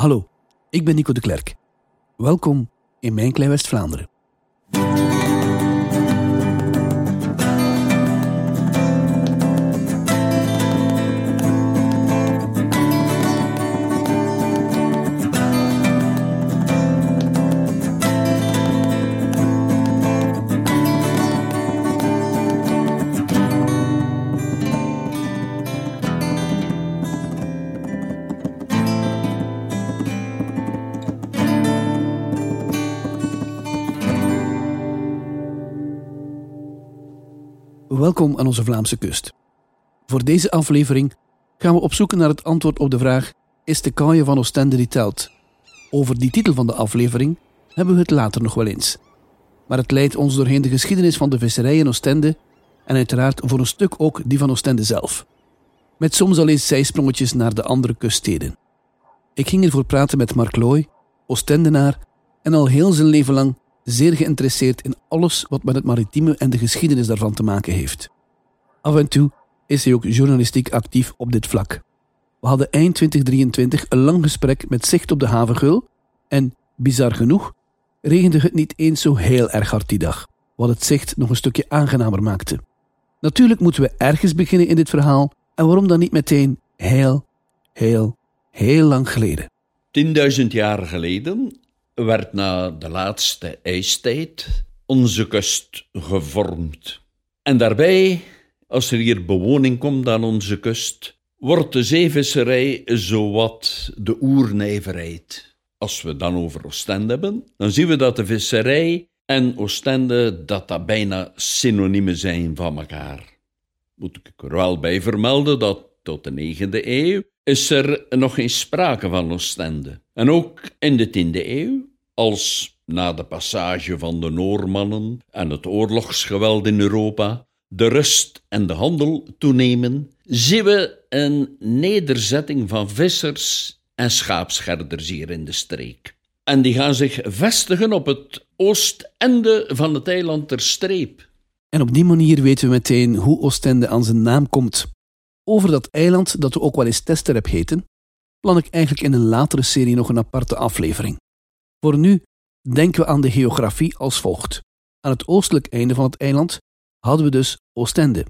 Hallo, ik ben Nico de Klerk. Welkom in mijn klein West-Vlaanderen. Aan onze Vlaamse kust. Voor deze aflevering gaan we op zoek naar het antwoord op de vraag: Is de kaaien van Oostende die telt? Over die titel van de aflevering hebben we het later nog wel eens. Maar het leidt ons doorheen de geschiedenis van de visserij in Oostende en uiteraard voor een stuk ook die van Oostende zelf. Met soms al eens zijsprongetjes naar de andere kuststeden. Ik ging ervoor praten met Mark Looy, Oostendenaar en al heel zijn leven lang zeer geïnteresseerd in alles wat met het maritieme en de geschiedenis daarvan te maken heeft. Af en toe is hij ook journalistiek actief op dit vlak. We hadden eind 2023 een lang gesprek met zicht op de havengul en, bizar genoeg, regende het niet eens zo heel erg hard die dag, wat het zicht nog een stukje aangenamer maakte. Natuurlijk moeten we ergens beginnen in dit verhaal en waarom dan niet meteen heel, heel, heel lang geleden. 10.000 jaar geleden werd na de laatste ijstijd onze kust gevormd. En daarbij, als er hier bewoning komt aan onze kust, wordt de zeevisserij zowat de oernijverheid. Als we dan over Oostende hebben, dan zien we dat de visserij en Oostende dat dat bijna synoniemen zijn van elkaar. Moet ik er wel bij vermelden dat tot de 9e eeuw is er nog geen sprake van Oostende. En ook in de 10e eeuw als na de passage van de Noormannen en het oorlogsgeweld in Europa de rust en de handel toenemen, zien we een nederzetting van vissers en schaapscherders hier in de streek. En die gaan zich vestigen op het oostende van het eiland ter streep. En op die manier weten we meteen hoe Oostende aan zijn naam komt. Over dat eiland, dat we ook wel eens Testerep heten, plan ik eigenlijk in een latere serie nog een aparte aflevering. Voor nu denken we aan de geografie als volgt. Aan het oostelijk einde van het eiland hadden we dus Oostende.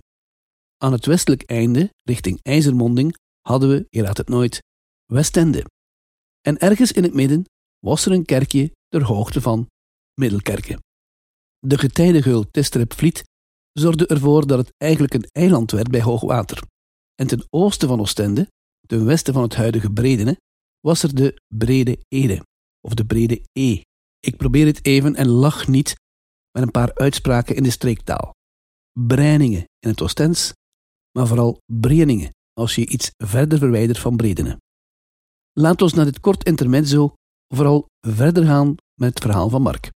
Aan het westelijk einde, richting IJzermonding, hadden we, je raadt het nooit, Westende. En ergens in het midden was er een kerkje ter hoogte van Middelkerken. De getijdengeul Testrepvliet zorgde ervoor dat het eigenlijk een eiland werd bij hoogwater. En ten oosten van Oostende, ten westen van het huidige Bredene, was er de Brede Ede of de brede E. Ik probeer het even en lach niet met een paar uitspraken in de streektaal. Breiningen in het Oostens, maar vooral Breningen als je iets verder verwijdert van Bredene. Laat ons naar dit kort intermezzo vooral verder gaan met het verhaal van Mark.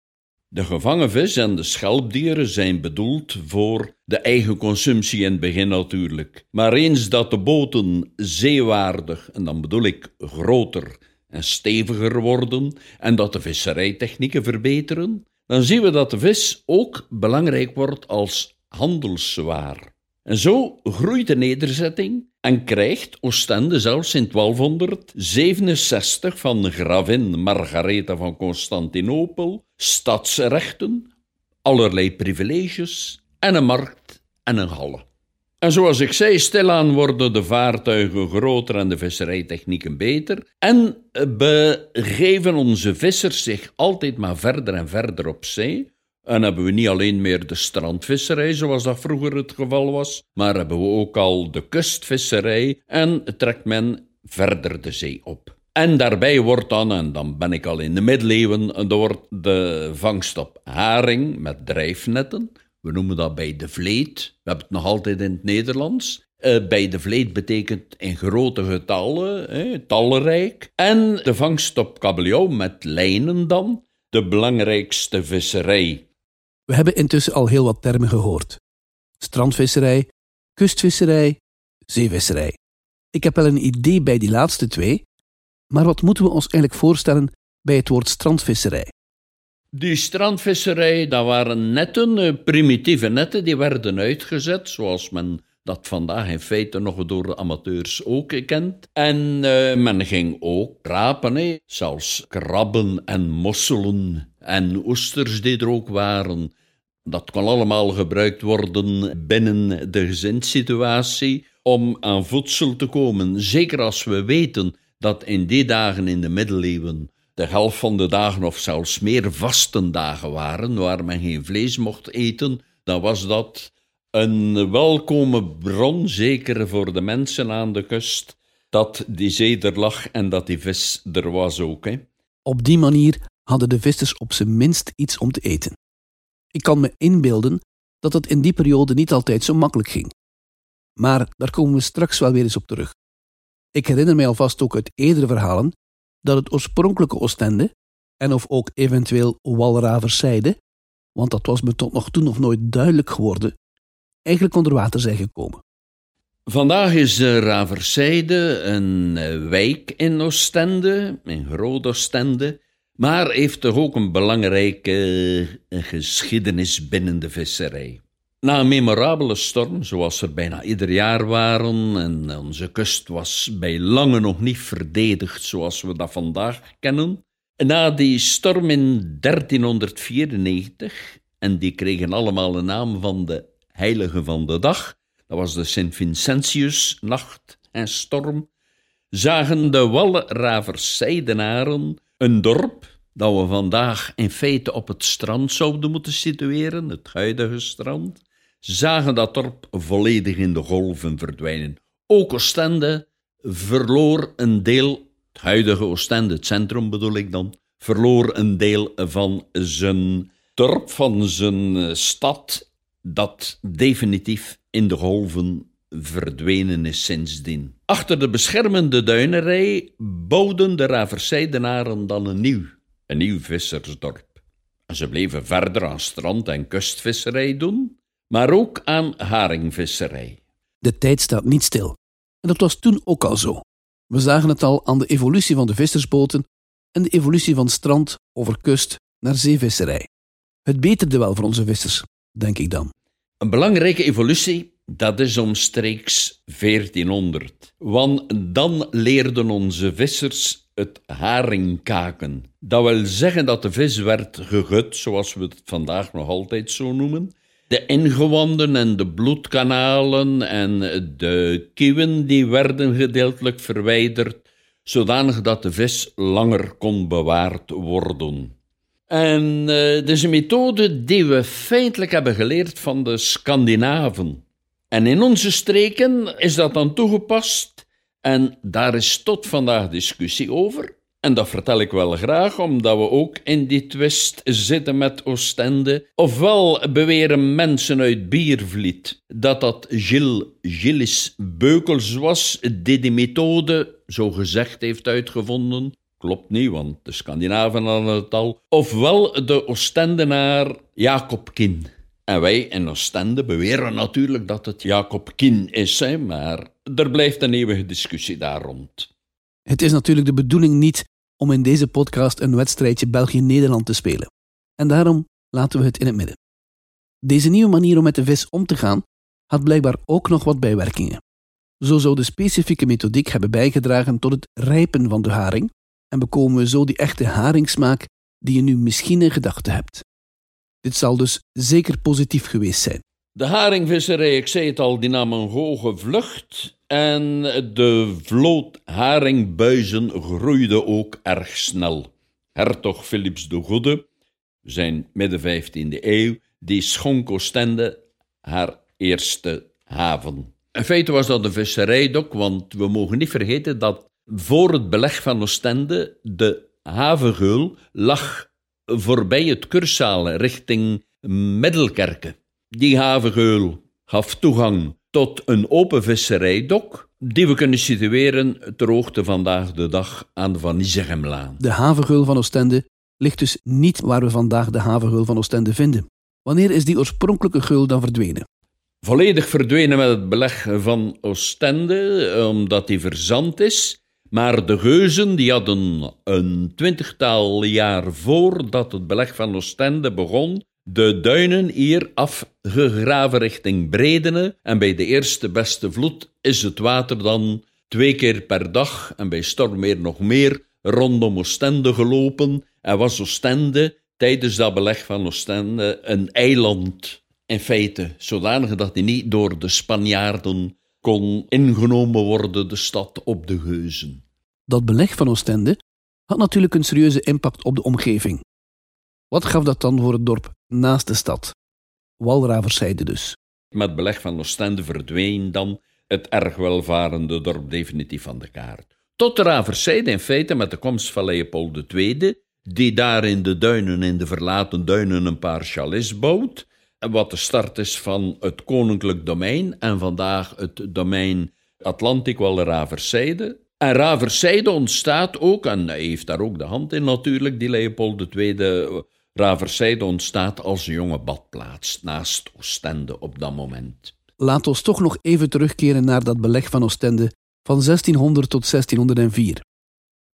De gevangen vis en de schelpdieren zijn bedoeld voor de eigen consumptie in het begin natuurlijk. Maar eens dat de boten zeewaardig, en dan bedoel ik groter, en steviger worden en dat de visserijtechnieken verbeteren, dan zien we dat de vis ook belangrijk wordt als handelswaar. En zo groeit de nederzetting en krijgt Oostende zelfs in 1267 van gravin Margaretha van Constantinopel stadsrechten, allerlei privileges en een markt en een halle. En zoals ik zei, stilaan worden de vaartuigen groter en de visserijtechnieken beter. En begeven onze vissers zich altijd maar verder en verder op zee. En hebben we niet alleen meer de strandvisserij, zoals dat vroeger het geval was, maar hebben we ook al de kustvisserij en trekt men verder de zee op. En daarbij wordt dan, en dan ben ik al in de middeleeuwen, door de vangst op haring met drijfnetten, we noemen dat bij de vleet. We hebben het nog altijd in het Nederlands. Uh, bij de vleet betekent in grote getallen, eh, talrijk. En de vangst op kabeljauw met lijnen dan, de belangrijkste visserij. We hebben intussen al heel wat termen gehoord. Strandvisserij, kustvisserij, zeevisserij. Ik heb wel een idee bij die laatste twee, maar wat moeten we ons eigenlijk voorstellen bij het woord strandvisserij? Die strandvisserij, dat waren netten, eh, primitieve netten, die werden uitgezet, zoals men dat vandaag in feite nog door de amateurs ook gekend. En uh, men ging ook rapen, hè. zelfs krabben en mosselen en oesters die er ook waren. Dat kon allemaal gebruikt worden binnen de gezinssituatie om aan voedsel te komen. Zeker als we weten dat in die dagen in de middeleeuwen de helft van de dagen of zelfs meer vastendagen waren, waar men geen vlees mocht eten, dan was dat een welkome bron, zeker voor de mensen aan de kust, dat die zee er lag en dat die vis er was ook. Hè. Op die manier hadden de vissers op zijn minst iets om te eten. Ik kan me inbeelden dat het in die periode niet altijd zo makkelijk ging. Maar daar komen we straks wel weer eens op terug. Ik herinner mij alvast ook uit eerdere verhalen dat het oorspronkelijke Oostende, en of ook eventueel Walraverzijde, want dat was me tot nog toe nog nooit duidelijk geworden, eigenlijk onder water zijn gekomen. Vandaag is de Raverzijde een eh, wijk in Oostende, in Groot Oostende, maar heeft toch ook een belangrijke eh, geschiedenis binnen de visserij. Na een memorabele storm, zoals er bijna ieder jaar waren, en onze kust was bij lange nog niet verdedigd zoals we dat vandaag kennen. Na die storm in 1394, en die kregen allemaal een naam van de heilige van de dag, dat was de Sint-Vincentius, nacht en storm, zagen de Walraverszijdenaren een dorp dat we vandaag in feite op het strand zouden moeten situeren, het huidige strand, zagen dat dorp volledig in de golven verdwijnen. Ook Oostende verloor een deel, het huidige Oostende, het centrum bedoel ik dan, verloor een deel van zijn dorp, van zijn stad, dat definitief in de golven verdwenen is sindsdien. Achter de beschermende duinerij bouwden de Raverseidenaren dan een nieuw, een nieuw vissersdorp. En ze bleven verder aan strand- en kustvisserij doen, maar ook aan haringvisserij. De tijd staat niet stil. En dat was toen ook al zo. We zagen het al aan de evolutie van de vissersboten en de evolutie van strand over kust naar zeevisserij. Het beterde wel voor onze vissers, denk ik dan. Een belangrijke evolutie, dat is omstreeks 1400. Want dan leerden onze vissers het haringkaken. Dat wil zeggen dat de vis werd gegut, zoals we het vandaag nog altijd zo noemen, de ingewanden en de bloedkanalen en de kieuwen die werden gedeeltelijk verwijderd, zodanig dat de vis langer kon bewaard worden. En uh, is een methode die we feitelijk hebben geleerd van de Scandinaven. En in onze streken is dat dan toegepast en daar is tot vandaag discussie over. En dat vertel ik wel graag, omdat we ook in die twist zitten met Oostende. Ofwel beweren mensen uit Biervliet dat dat Gilles, Beukels was, die die methode, zo gezegd, heeft uitgevonden. Klopt niet, want de Scandinaven hadden het al. Ofwel de Oostendenaar Jacob Kin. En wij in Oostende beweren natuurlijk dat het Jacob Kin is, hè, maar er blijft een eeuwige discussie daar rond. Het is natuurlijk de bedoeling niet om in deze podcast een wedstrijdje België-Nederland te spelen. En daarom laten we het in het midden. Deze nieuwe manier om met de vis om te gaan had blijkbaar ook nog wat bijwerkingen. Zo zou de specifieke methodiek hebben bijgedragen tot het rijpen van de haring en bekomen we zo die echte haringsmaak die je nu misschien in gedachten hebt. Dit zal dus zeker positief geweest zijn. De haringvisserij, ik zei het al, die nam een hoge vlucht en de vloot haringbuizen groeide ook erg snel. Hertog Philips de Goede, zijn midden 15e eeuw, die schonk Oostende haar eerste haven. In feite was dat een visserijdok, want we mogen niet vergeten dat voor het beleg van Oostende de havengeul lag voorbij het Kursalen richting Middelkerken. Die havengeul gaf toegang tot een open visserijdok die we kunnen situeren ter hoogte vandaag de dag aan de Van Nizegemlaan. De havengeul van Oostende ligt dus niet waar we vandaag de havengeul van Oostende vinden. Wanneer is die oorspronkelijke geul dan verdwenen? Volledig verdwenen met het beleg van Oostende, omdat die verzand is. Maar de geuzen die hadden een twintigtal jaar voordat het beleg van Oostende begon, de duinen hier afgegraven richting Bredene. En bij de eerste beste vloed is het water dan twee keer per dag en bij stormweer nog meer rondom Oostende gelopen. En was Oostende tijdens dat beleg van Oostende een eiland in feite, zodanig dat hij niet door de Spanjaarden kon ingenomen worden, de stad op de Geuzen. Dat beleg van Oostende had natuurlijk een serieuze impact op de omgeving. Wat gaf dat dan voor het dorp naast de stad? Walraverszijde dus. Met beleg van Oostende verdween dan het erg welvarende dorp definitief van de kaart. Tot de Raverzijde in feite met de komst van Leopold II, die daar in de duinen, in de verlaten duinen, een paar chalets bouwt, wat de start is van het koninklijk domein en vandaag het domein Atlantic Raverzijde. En Raverzijde ontstaat ook, en hij heeft daar ook de hand in natuurlijk, die Leopold II. Raverzijde ontstaat als jonge badplaats naast Oostende op dat moment. Laat ons toch nog even terugkeren naar dat beleg van Oostende van 1600 tot 1604.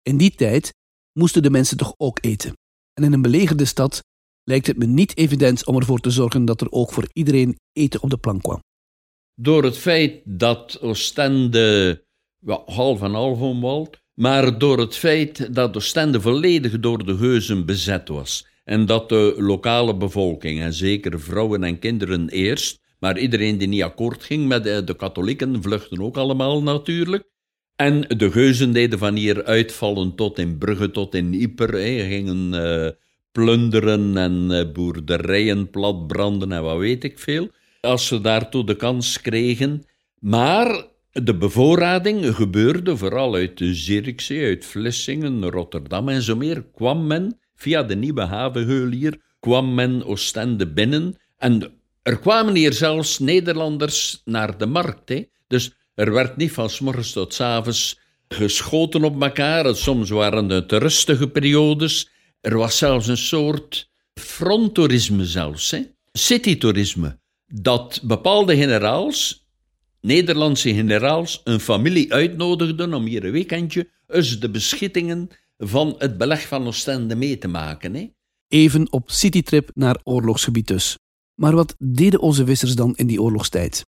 In die tijd moesten de mensen toch ook eten. En in een belegerde stad lijkt het me niet evident om ervoor te zorgen dat er ook voor iedereen eten op de plank kwam. Door het feit dat Oostende well, half en half omwald, maar door het feit dat Oostende volledig door de geuzen bezet was en dat de lokale bevolking, en zeker vrouwen en kinderen eerst, maar iedereen die niet akkoord ging met de, de katholieken vluchtten ook allemaal natuurlijk. En de geuzen deden van hier uitvallen tot in Brugge, tot in Yper, hè, gingen uh, plunderen en uh, boerderijen platbranden en wat weet ik veel, als ze daartoe de kans kregen. Maar de bevoorrading gebeurde vooral uit de Zierikzee, uit Vlissingen, Rotterdam en zo meer, kwam men via de nieuwe havengeul hier, kwam men Oostende binnen en er kwamen hier zelfs Nederlanders naar de markt. Hè? Dus er werd niet van s morgens tot s geschoten op elkaar. Soms waren het rustige periodes. Er was zelfs een soort fronttoerisme zelfs, hè? citytoerisme. Dat bepaalde generaals, Nederlandse generaals, een familie uitnodigden om hier een weekendje eens de beschittingen van het beleg van Oostende mee te maken. Hè? Even op citytrip naar oorlogsgebied dus. Maar wat deden onze vissers dan in die oorlogstijd?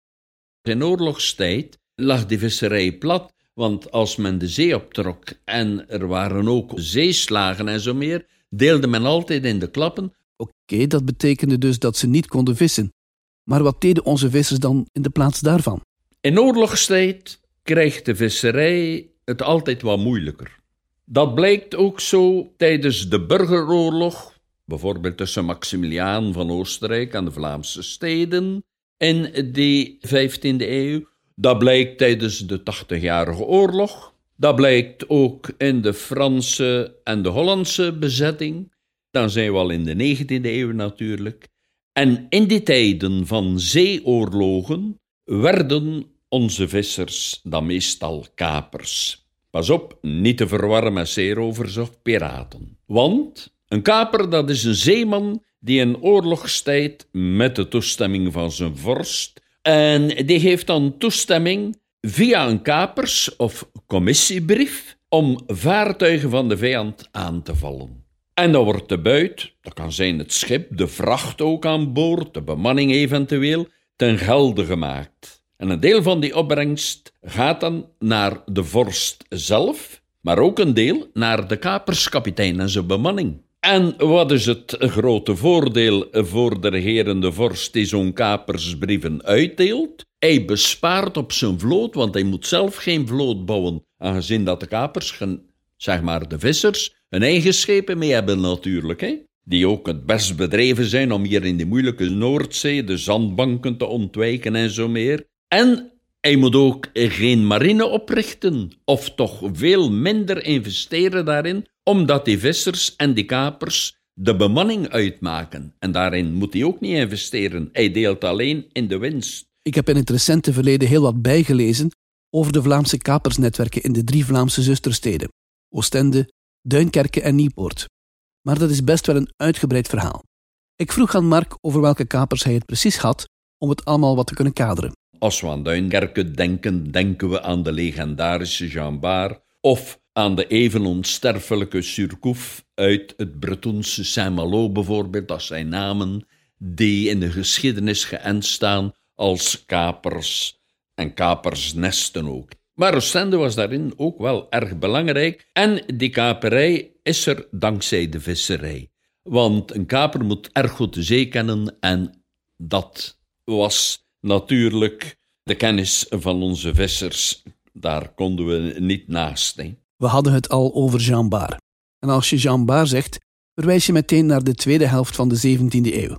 In oorlogstijd lag die visserij plat, want als men de zee optrok en er waren ook zeeslagen en zo meer, deelde men altijd in de klappen. Oké, dat betekende dus dat ze niet konden vissen. Maar wat deden onze vissers dan in de plaats daarvan? In oorlogstijd krijgt de visserij het altijd wat moeilijker. Dat blijkt ook zo tijdens de burgeroorlog bijvoorbeeld tussen Maximiliaan van Oostenrijk en de Vlaamse steden in de 15e eeuw. Dat blijkt tijdens de Tachtigjarige Oorlog. Dat blijkt ook in de Franse en de Hollandse bezetting. Dan zijn we al in de 19e eeuw natuurlijk. En in die tijden van zeeoorlogen werden onze vissers dan meestal kapers. Pas op, niet te verwarren met zeerovers of piraten. Want een kaper, dat is een zeeman die in oorlogstijd met de toestemming van zijn vorst, en die heeft dan toestemming via een kapers- of commissiebrief om vaartuigen van de vijand aan te vallen. En dan wordt de buit, dat kan zijn het schip, de vracht ook aan boord, de bemanning eventueel, ten gelde gemaakt. En een deel van die opbrengst gaat dan naar de vorst zelf, maar ook een deel naar de kaperskapitein en zijn bemanning. En wat is het grote voordeel voor de regerende vorst die zo'n kapersbrieven uitdeelt? Hij bespaart op zijn vloot, want hij moet zelf geen vloot bouwen, aangezien dat de kapers, zeg maar de vissers, hun eigen schepen mee hebben natuurlijk, hè? die ook het best bedreven zijn om hier in de moeilijke Noordzee de zandbanken te ontwijken en zo meer. En hij moet ook geen marine oprichten, of toch veel minder investeren daarin, omdat die vissers en die kapers de bemanning uitmaken. En daarin moet hij ook niet investeren. Hij deelt alleen in de winst. Ik heb in het recente verleden heel wat bijgelezen over de Vlaamse kapersnetwerken in de drie Vlaamse zustersteden: Oostende, Duinkerke en Nieuwpoort. Maar dat is best wel een uitgebreid verhaal. Ik vroeg aan Mark over welke kapers hij het precies had om het allemaal wat te kunnen kaderen. Als we aan Duinkerke denken, denken we aan de legendarische Jean Bar of aan de even onsterfelijke Surcouf uit het Bretonse Saint-Malo bijvoorbeeld, als zijn namen die in de geschiedenis geënt staan als kapers en kapersnesten ook. Maar Oostende was daarin ook wel erg belangrijk en die kaperij is er dankzij de visserij. Want een kaper moet erg goed de zee kennen en dat was natuurlijk de kennis van onze vissers. Daar konden we niet naast. Hè. We hadden het al over Jean Bar. En als je Jean Bar zegt, verwijs je meteen naar de tweede helft van de 17e eeuw.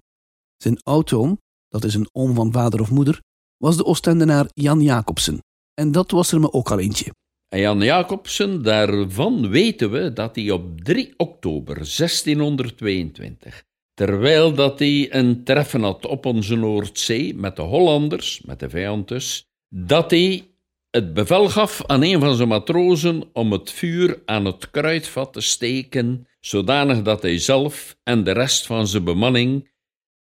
Zijn oud-oom, dat is een oom van vader of moeder, was de Oostendenaar Jan Jacobsen. En dat was er me ook al eentje. En Jan Jacobsen, daarvan weten we dat hij op 3 oktober 1622, terwijl dat hij een treffen had op onze Noordzee met de Hollanders, met de vijand dus, dat hij het bevel gaf aan een van zijn matrozen om het vuur aan het kruidvat te steken, zodanig dat hij zelf en de rest van zijn bemanning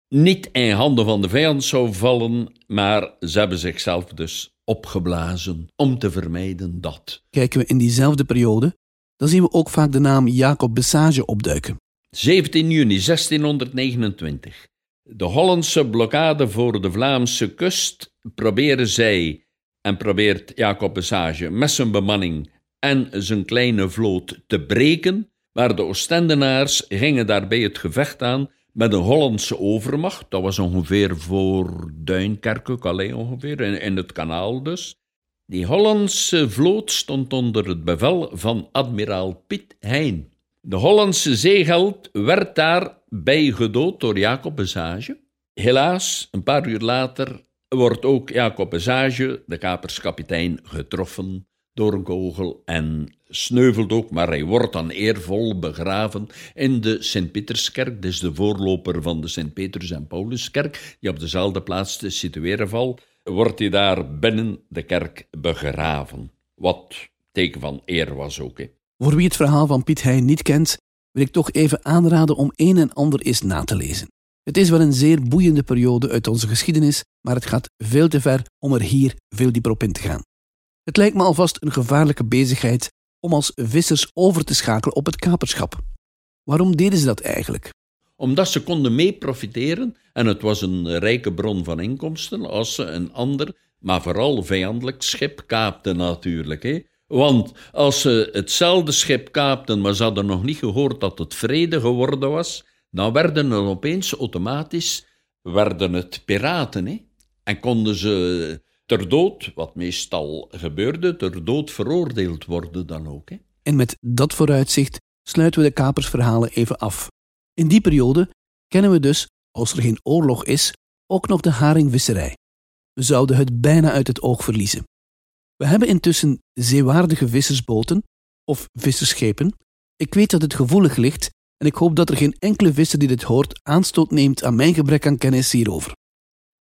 niet in handen van de vijand zou vallen, maar ze hebben zichzelf dus opgeblazen om te vermijden dat. Kijken we in diezelfde periode, dan zien we ook vaak de naam Jacob Besage opduiken. 17 juni 1629. De Hollandse blokkade voor de Vlaamse kust proberen zij en probeert Jacob Besage met zijn bemanning en zijn kleine vloot te breken, maar de Oostendenaars gingen daarbij het gevecht aan met een Hollandse overmacht. Dat was ongeveer voor Duinkerke, Calais ongeveer, in, in het kanaal dus. Die Hollandse vloot stond onder het bevel van admiraal Piet Hein. De Hollandse zeegeld werd daarbij gedood door Jacob Besage. Helaas, een paar uur later wordt ook Jacob Besage, de kaperskapitein, getroffen door een kogel en sneuvelt ook, maar hij wordt dan eervol begraven in de Sint-Pieterskerk, dus de voorloper van de Sint-Petrus- en Pauluskerk, die op dezelfde plaats te situeren valt, wordt hij daar binnen de kerk begraven. Wat teken van eer was ook. Voor wie het verhaal van Piet Heijn niet kent, wil ik toch even aanraden om een en ander eens na te lezen. Het is wel een zeer boeiende periode uit onze geschiedenis, maar het gaat veel te ver om er hier veel dieper op in te gaan. Het lijkt me alvast een gevaarlijke bezigheid om als vissers over te schakelen op het kaperschap. Waarom deden ze dat eigenlijk? Omdat ze konden mee profiteren en het was een rijke bron van inkomsten als ze een ander, maar vooral vijandelijk schip kaapten natuurlijk. Hè? Want als ze hetzelfde schip kaapten, maar ze hadden nog niet gehoord dat het vrede geworden was, dan werden er opeens automatisch werden het piraten. Hè? En konden ze ter dood, wat meestal gebeurde, ter dood veroordeeld worden dan ook. Hè? En met dat vooruitzicht sluiten we de kapersverhalen even af. In die periode kennen we dus, als er geen oorlog is, ook nog de haringvisserij. We zouden het bijna uit het oog verliezen. We hebben intussen zeewaardige vissersboten of visserschepen. Ik weet dat het gevoelig ligt en ik hoop dat er geen enkele visser die dit hoort aanstoot neemt aan mijn gebrek aan kennis hierover.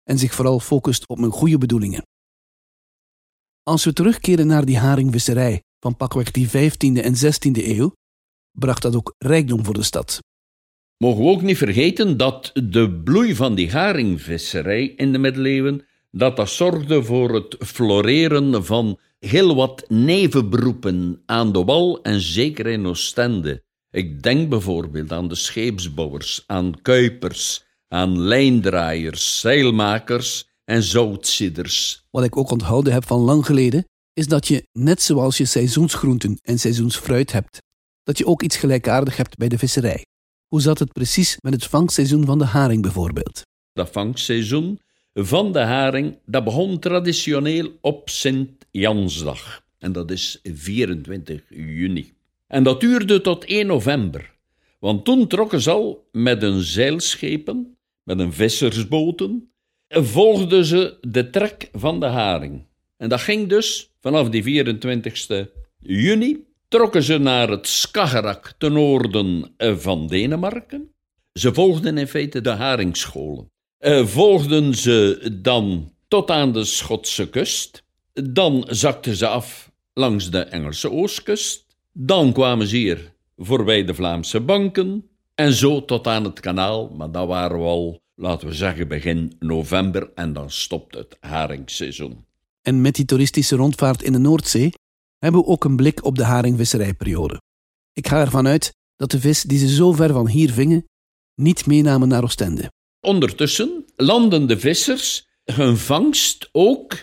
En zich vooral focust op mijn goede bedoelingen. Als we terugkeren naar die haringvisserij van pakweg die 15e en 16e eeuw, bracht dat ook rijkdom voor de stad. Mogen we ook niet vergeten dat de bloei van die haringvisserij in de middeleeuwen dat dat zorgde voor het floreren van heel wat nevenberoepen aan de wal en zeker in Oostende. Ik denk bijvoorbeeld aan de scheepsbouwers, aan kuipers, aan lijndraaiers, zeilmakers en zoutzidders. Wat ik ook onthouden heb van lang geleden, is dat je, net zoals je seizoensgroenten en seizoensfruit hebt, dat je ook iets gelijkaardig hebt bij de visserij. Hoe zat het precies met het vangstseizoen van de haring bijvoorbeeld? Dat vangstseizoen van de haring, dat begon traditioneel op Sint-Jansdag. En dat is 24 juni. En dat duurde tot 1 november. Want toen trokken ze al met een zeilschepen, met een vissersboten, volgden ze de trek van de haring. En dat ging dus vanaf die 24 juni, trokken ze naar het Skagerrak ten noorden van Denemarken. Ze volgden in feite de haringscholen. Uh, volgden ze dan tot aan de Schotse kust. Dan zakten ze af langs de Engelse oostkust. Dan kwamen ze hier voorbij de Vlaamse banken. En zo tot aan het kanaal, maar dat waren we al, laten we zeggen, begin november. En dan stopt het haringseizoen. En met die toeristische rondvaart in de Noordzee hebben we ook een blik op de haringvisserijperiode. Ik ga ervan uit dat de vis die ze zo ver van hier vingen, niet meenamen naar Oostende. Ondertussen landen de vissers hun vangst ook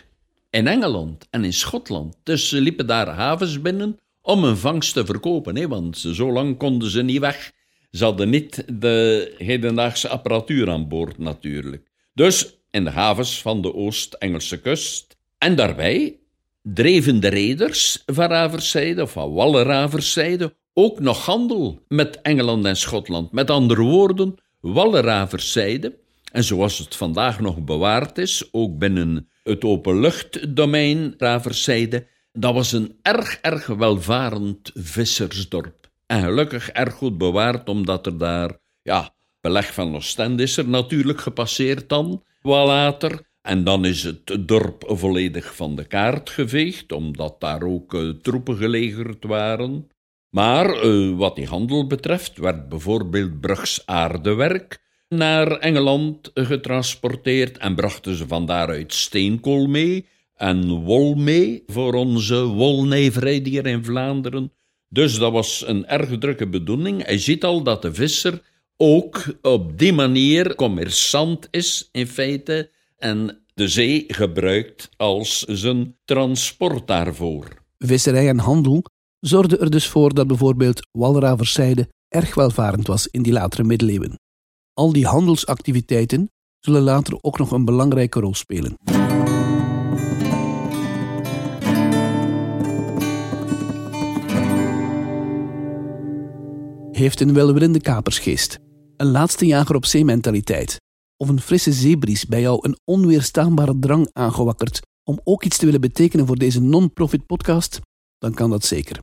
in Engeland en in Schotland. Dus ze liepen daar havens binnen om hun vangst te verkopen, hè, want zo lang konden ze niet weg. Ze hadden niet de hedendaagse apparatuur aan boord natuurlijk. Dus in de havens van de Oost-Engelse kust. En daarbij dreven de reders van Raverszijde, of van Walleravers ook nog handel met Engeland en Schotland. Met andere woorden, Walleravers en zoals het vandaag nog bewaard is, ook binnen het openluchtdomein Raverszijde, dat was een erg, erg welvarend vissersdorp. En gelukkig erg goed bewaard, omdat er daar, ja, beleg van Oostende is er natuurlijk gepasseerd dan, wat later. En dan is het dorp volledig van de kaart geveegd, omdat daar ook uh, troepen gelegerd waren. Maar uh, wat die handel betreft, werd bijvoorbeeld Brugs aardewerk naar Engeland getransporteerd en brachten ze van daaruit steenkool mee en wol mee voor onze wolneverij hier in Vlaanderen. Dus dat was een erg drukke bedoeling. Hij ziet al dat de visser ook op die manier commerçant is in feite en de zee gebruikt als zijn transport daarvoor. Visserij en handel zorgden er dus voor dat bijvoorbeeld Walraverszijde erg welvarend was in die latere middeleeuwen. Al die handelsactiviteiten zullen later ook nog een belangrijke rol spelen. Heeft een welwillende kapersgeest, een laatste jager op zeementaliteit of een frisse zeebries bij jou een onweerstaanbare drang aangewakkerd om ook iets te willen betekenen voor deze non-profit podcast, dan kan dat zeker.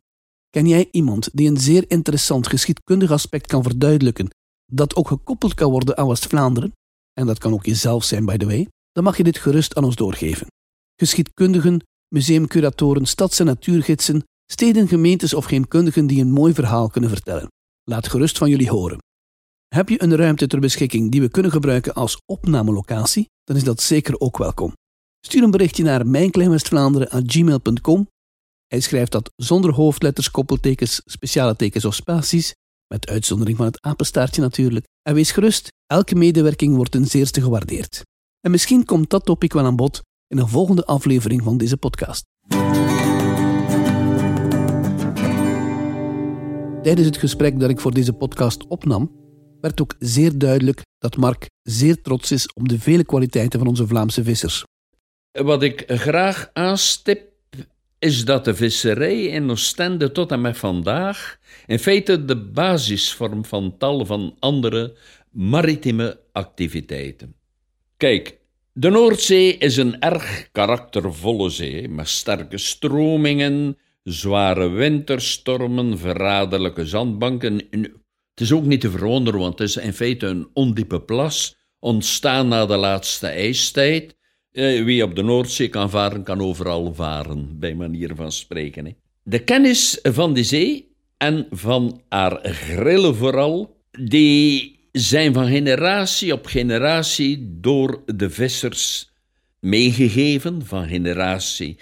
Ken jij iemand die een zeer interessant geschiedkundig aspect kan verduidelijken, dat ook gekoppeld kan worden aan West-Vlaanderen? En dat kan ook jezelf zijn, by the way. Dan mag je dit gerust aan ons doorgeven. Geschiedkundigen, museumcuratoren, stads- en natuurgidsen, steden, gemeentes of geemkundigen die een mooi verhaal kunnen vertellen. Laat gerust van jullie horen. Heb je een ruimte ter beschikking die we kunnen gebruiken als opnamelocatie, dan is dat zeker ook welkom. Stuur een berichtje naar mijnkleinwestvlaanderen.gmail.com hij schrijft dat zonder hoofdletters, koppeltekens, speciale tekens of spaties, met uitzondering van het apenstaartje natuurlijk. En wees gerust, elke medewerking wordt ten zeerste gewaardeerd. En misschien komt dat topic wel aan bod in een volgende aflevering van deze podcast. Tijdens het gesprek dat ik voor deze podcast opnam, werd ook zeer duidelijk dat Mark zeer trots is op de vele kwaliteiten van onze Vlaamse vissers. Wat ik graag aanstip is dat de visserij in Oostende tot en met vandaag in feite de basisvorm van tal van andere maritieme activiteiten. Kijk, de Noordzee is een erg karaktervolle zee met sterke stromingen, zware winterstormen, verraderlijke zandbanken. Het is ook niet te verwonderen, want het is in feite een ondiepe plas, ontstaan na de laatste ijstijd eh, wie op de Noordzee kan varen, kan overal varen, bij manier van spreken. De kennis van de zee en van haar grillen vooral, die zijn van generatie op generatie door de vissers meegegeven, van generatie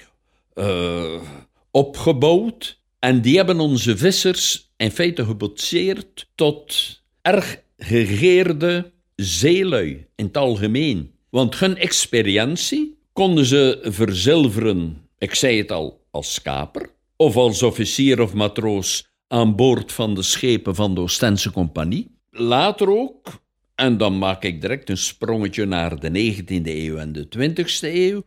uh, opgebouwd. En die hebben onze vissers in feite gebotseerd tot erg gegeerde zeelui in het algemeen. Want hun experientie konden ze verzilveren, ik zei het al, als skaper, of als officier of matroos aan boord van de schepen van de Oostense Compagnie. Later ook, en dan maak ik direct een sprongetje naar de 19e eeuw en de 20e eeuw,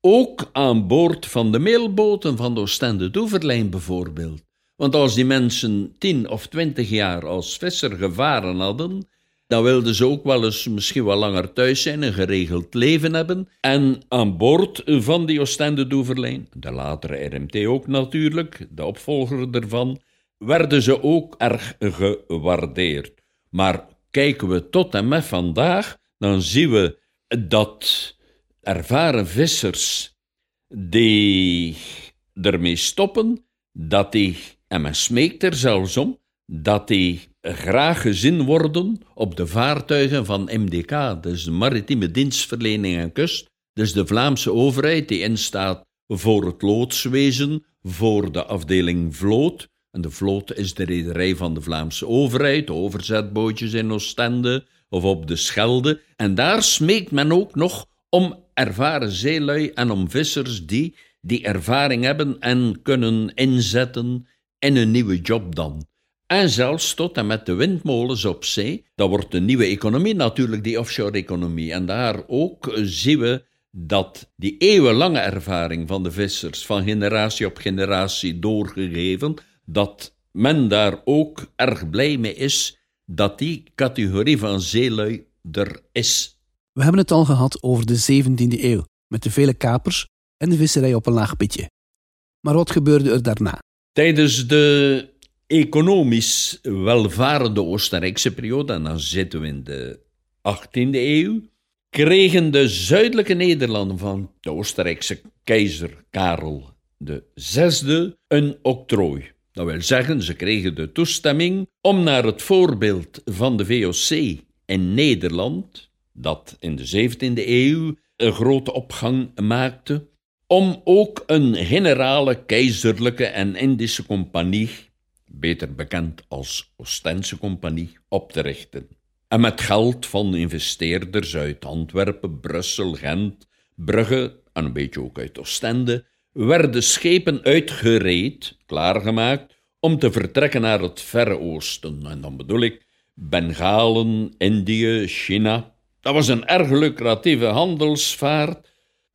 ook aan boord van de mailboten van de Oostende Doeverlijn bijvoorbeeld. Want als die mensen tien of twintig jaar als visser gevaren hadden, dan wilden ze ook wel eens misschien wat langer thuis zijn, een geregeld leven hebben. En aan boord van die Oostende Doeverlijn, de latere RMT ook natuurlijk, de opvolger ervan, werden ze ook erg gewaardeerd. Maar kijken we tot en met vandaag, dan zien we dat ervaren vissers die ermee stoppen, dat die, en men smeekt er zelfs om, dat die graag gezien worden op de vaartuigen van MDK, dus de Maritieme Dienstverlening en Kust, dus de Vlaamse overheid die instaat voor het loodswezen, voor de afdeling vloot, En de vloot is de rederij van de Vlaamse overheid, overzetbootjes in Oostende of op de Schelde. En daar smeekt men ook nog om ervaren zeelui en om vissers die die ervaring hebben en kunnen inzetten in een nieuwe job dan. En zelfs tot en met de windmolens op zee. Dat wordt de nieuwe economie natuurlijk, die offshore-economie. En daar ook zien we dat die eeuwenlange ervaring van de vissers, van generatie op generatie doorgegeven, dat men daar ook erg blij mee is dat die categorie van zeelui er is. We hebben het al gehad over de 17e eeuw, met de vele kapers en de visserij op een laag pitje. Maar wat gebeurde er daarna? Tijdens de economisch welvarende Oostenrijkse periode, en dan zitten we in de 18e eeuw, kregen de zuidelijke Nederlanden van de Oostenrijkse keizer Karel VI een octrooi. Dat wil zeggen, ze kregen de toestemming om naar het voorbeeld van de VOC in Nederland, dat in de 17e eeuw een grote opgang maakte, om ook een generale keizerlijke en Indische compagnie, beter bekend als Oostense compagnie, op te richten. En met geld van investeerders uit Antwerpen, Brussel, Gent, Brugge en een beetje ook uit Oostende werden schepen uitgereed, klaargemaakt, om te vertrekken naar het Verre Oosten. En dan bedoel ik Bengalen, Indië, China. Dat was een erg lucratieve handelsvaart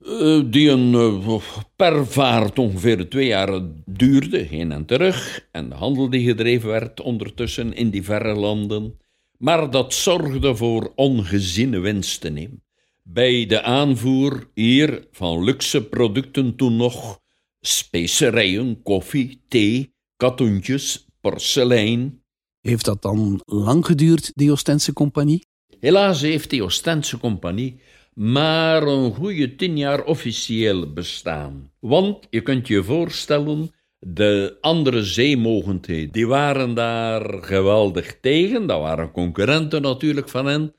eh, die een, uh, per vaart ongeveer twee jaar duurde, heen en terug, en de handel die gedreven werd ondertussen in die verre landen. Maar dat zorgde voor ongeziene winsten. Bij de aanvoer hier van luxe producten toen nog specerijen, koffie, thee, katoentjes, porselein. Heeft dat dan lang geduurd, die Oostense compagnie? Helaas heeft die Oostense compagnie maar een goede tien jaar officieel bestaan. Want je kunt je voorstellen, de andere zeemogendheden, die waren daar geweldig tegen. Dat waren concurrenten natuurlijk van hen.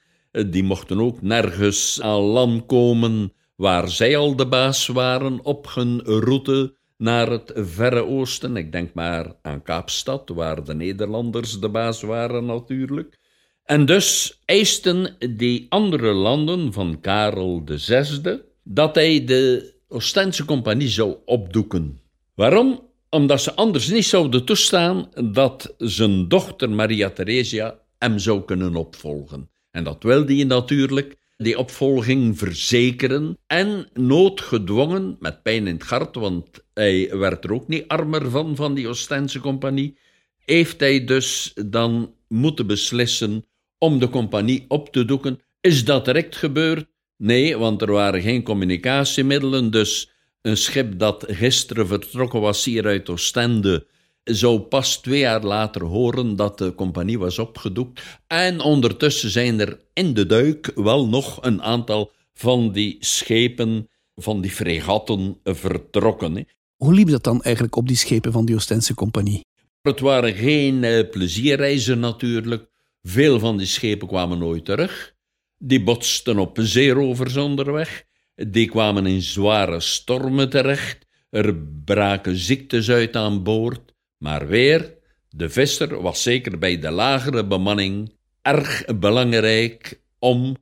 Die mochten ook nergens aan land komen waar zij al de baas waren op hun route naar het Verre Oosten. Ik denk maar aan Kaapstad, waar de Nederlanders de baas waren natuurlijk. En dus eisten die andere landen van Karel VI dat hij de Oostense compagnie zou opdoeken. Waarom? Omdat ze anders niet zouden toestaan dat zijn dochter Maria Theresia hem zou kunnen opvolgen. En dat wilde hij natuurlijk, die opvolging verzekeren en noodgedwongen, met pijn in het hart, want hij werd er ook niet armer van, van die Oostense compagnie, heeft hij dus dan moeten beslissen om de compagnie op te doeken. Is dat direct gebeurd? Nee, want er waren geen communicatiemiddelen, dus een schip dat gisteren vertrokken was hier uit Oostende zou pas twee jaar later horen dat de compagnie was opgedoekt. En ondertussen zijn er in de duik wel nog een aantal van die schepen, van die fregatten vertrokken. Hoe liep dat dan eigenlijk op die schepen van die Oostense compagnie? Het waren geen eh, plezierreizen natuurlijk. Veel van die schepen kwamen nooit terug. Die botsten op zeerovers onderweg. Die kwamen in zware stormen terecht. Er braken ziektes uit aan boord. Maar weer, de visser was zeker bij de lagere bemanning erg belangrijk om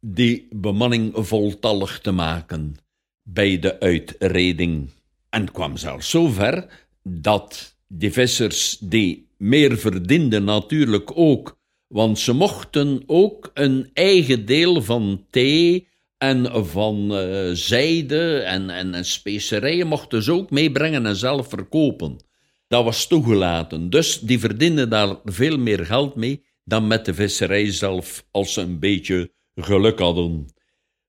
die bemanning voltallig te maken bij de uitreding. En kwam zelfs zover dat die vissers die meer verdienden natuurlijk ook want ze mochten ook een eigen deel van thee en van uh, zijde en, en, en, specerijen mochten ze ook meebrengen en zelf verkopen. Dat was toegelaten. Dus die verdienden daar veel meer geld mee dan met de visserij zelf, als ze een beetje geluk hadden.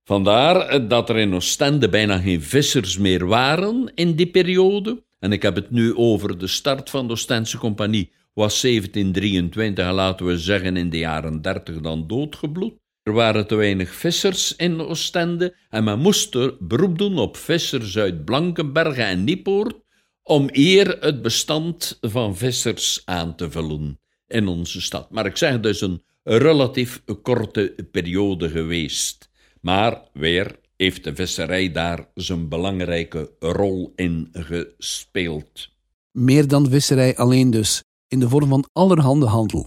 Vandaar dat er in Oostende bijna geen vissers meer waren in die periode. En ik heb het nu over de start van de Oostense Compagnie was 1723, laten we zeggen in de jaren 30, dan doodgebloed. Er waren te weinig vissers in Oostende en men moest er beroep doen op vissers uit Blankenbergen en Niepoort om hier het bestand van vissers aan te vullen in onze stad. Maar ik zeg dus een relatief korte periode geweest. Maar weer heeft de visserij daar zijn belangrijke rol in gespeeld. Meer dan visserij alleen dus, in de vorm van allerhande handel.